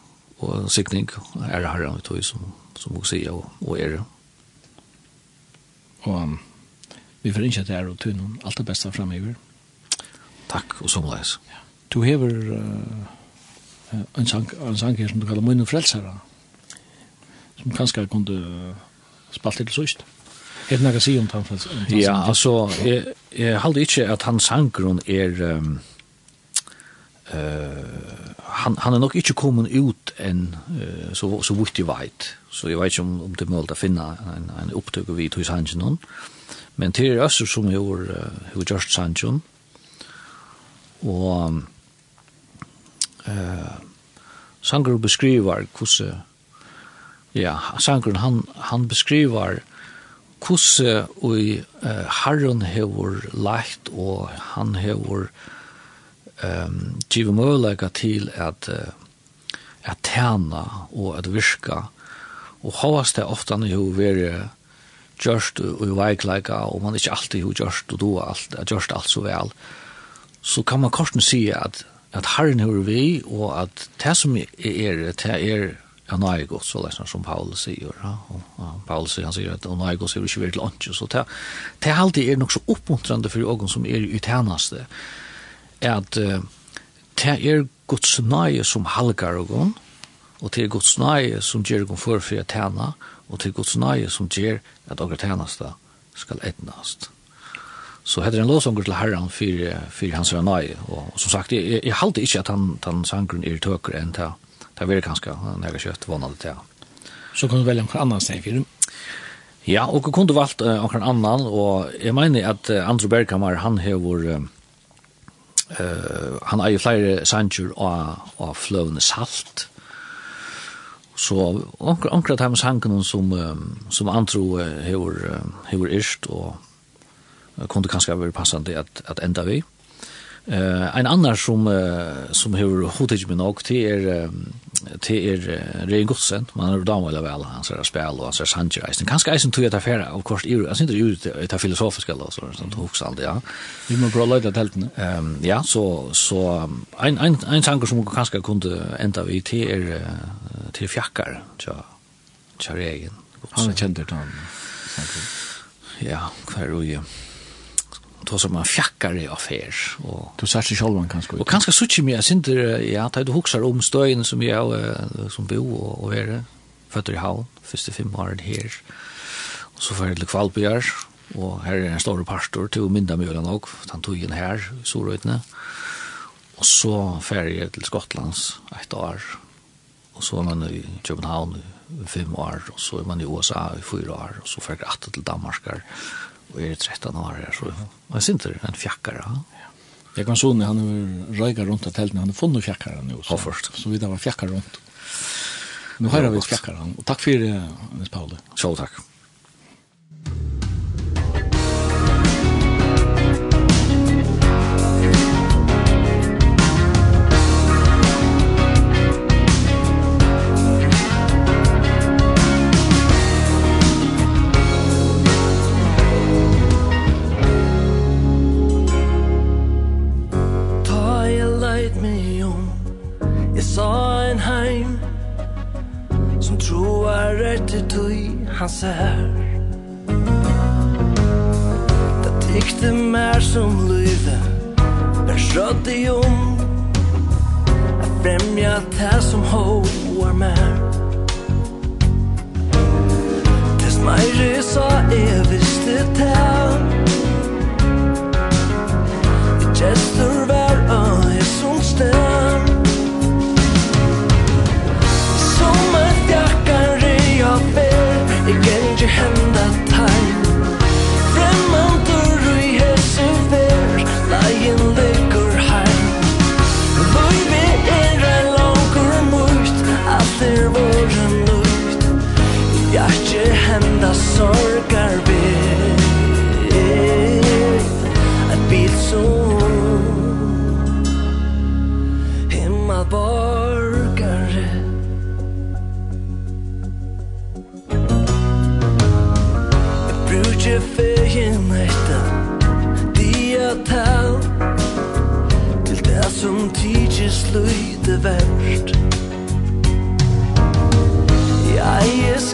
og sikning er det herren vi tog som som hun sier og, og er det.
Og um, vi får ikke at det er å tunne alt det beste fremover.
Takk, og som leis. Ja.
Du hever uh, en, sang, en sang her som du kallar Møyne Frelsere, som kanskje kunne spalt til sørst. Er det noe å si om han Tanfrelsen?
Ja, altså, jeg, jeg halde ikke at han sanggrunn er... Um, uh, han, han er nok ikke kommet ut enn uh, så, så vidt jeg vet. Så jeg vet ikke om, om det er mulig å finne en, en opptøk av vidt hos Hansen. Men til er Øster som gjør uh, hos Gjørst Hansen. Og uh, Sanger beskriver hvordan ja, Sanger han, han beskriver hvordan uh, Harren har lagt og han har um, givet mulighet til at, at tjene og at virka. Og hovast det ofte når hun vil gjørst og i veikleika, og man ikke alltid har gjørst og du har alt, gjørst alt så vel, så kan man korsen si at, at herren hører vi, og at det som er, det er Ja, nå er godt, så liksom som Paul sier. Ja. Og ja, Paul sier, han sier at nå er godt, så er det ikke virkelig ikke. Så det, det er alltid er nok så oppmuntrende for åkken som er i tjeneste. Ja at uh, det er Guds nøye som halgar og gon, og det er Guds nøye som gjør gon for for tjena, og det er Guds nøye som gjør at dere tjeneste skal etnast. Så heter det en låsanger til herran for, for hans nøye, og, og som sagt, jeg, jeg, jeg halte ikke at han, han sangren er tøkere enn til det er kanskje når jeg kjøtt vannet det.
Så kan du velge noen annen seg for
Ja, og jeg kunne valgt uh, noen annen, og jeg mener at uh, Andrew Bergkammer, han har vært Uh, han ju flere sanger av, av fløvende salt. Så anker at han sangen som, som antro hever, hever erst og kunde kanskje vara passande at, at ända vi. Uh, en annan som, uh, som hever hodet min nok till er um, til er Rein Godsen, man er damer eller vel, han ser spil og han ser sanger eisen. Kanskje eisen tog jeg tar ferie, av kors, jeg synes ikke ut til filosofisk eller sånn, sånn hoks aldri, ja.
Vi må prøve å løyde teltene.
Um, ja, så, så ein, ein, ein sanger som kanskje kunne enda vi til er, til fjakkar, tja, tja Rein Godsen.
Han er kjent til han,
Ja, hver og ja då som man fjackar i affär och
då sätter själv man kanske
och kanske så mycket mer synd ja att du huxar om stöjen som jag som bo och och är fötter i havn första fem år här och så för det kvalbjär och här är en stor pastor till mynda mjölen och han tog in här sorötne och så färger till Skottlands ett år och så man i Köpenhamn i fem år och så är man i USA i fyra år och så färger jag till Danmark og er 13 år her, så jeg synes det er en fjakkare. Ja.
Jeg kan sånne, han er røyga rundt av teltene, han er funnet fjakkare nå, så,
først.
så vi da var fjakkare rundt. Nå har vi fjakkare, og takk for det, Nils Paule.
Så takk.
han ser Det tykte mer som lyve Men skjøtt i om. Jeg fremja det som hoar mer. Tess meire sa jeg visste det Gestur var av jeg som stem your hand out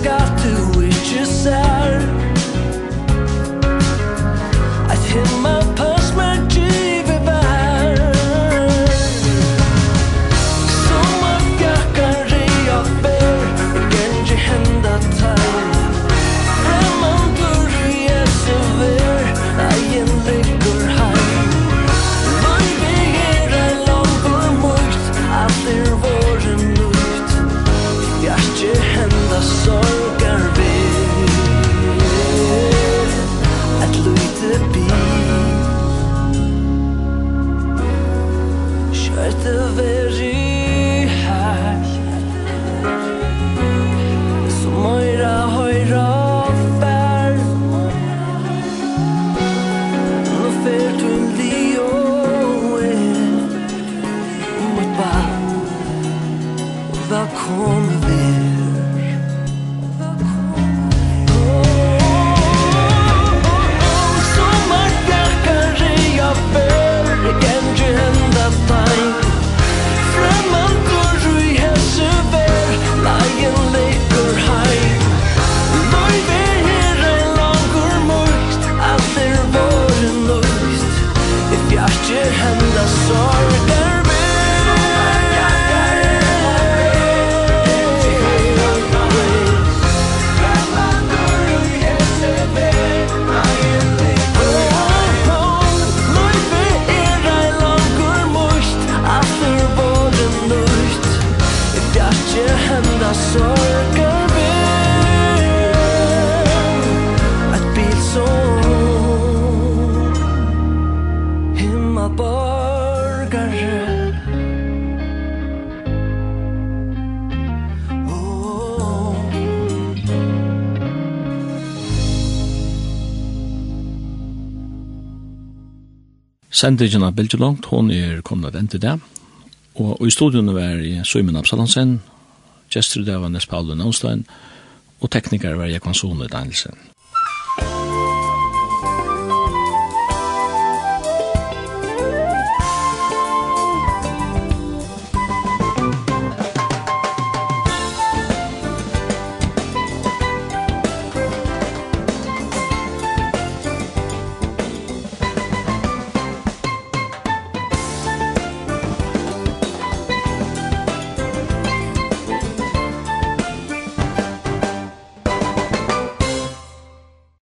got to
Sendingen av Bilge Langt, hon er kommet den til det. Og, i studion var i Søymen Absalansen, Gjester der var Nes Paolo Nånstein, og tekniker var Jekvann Sone Danielsen.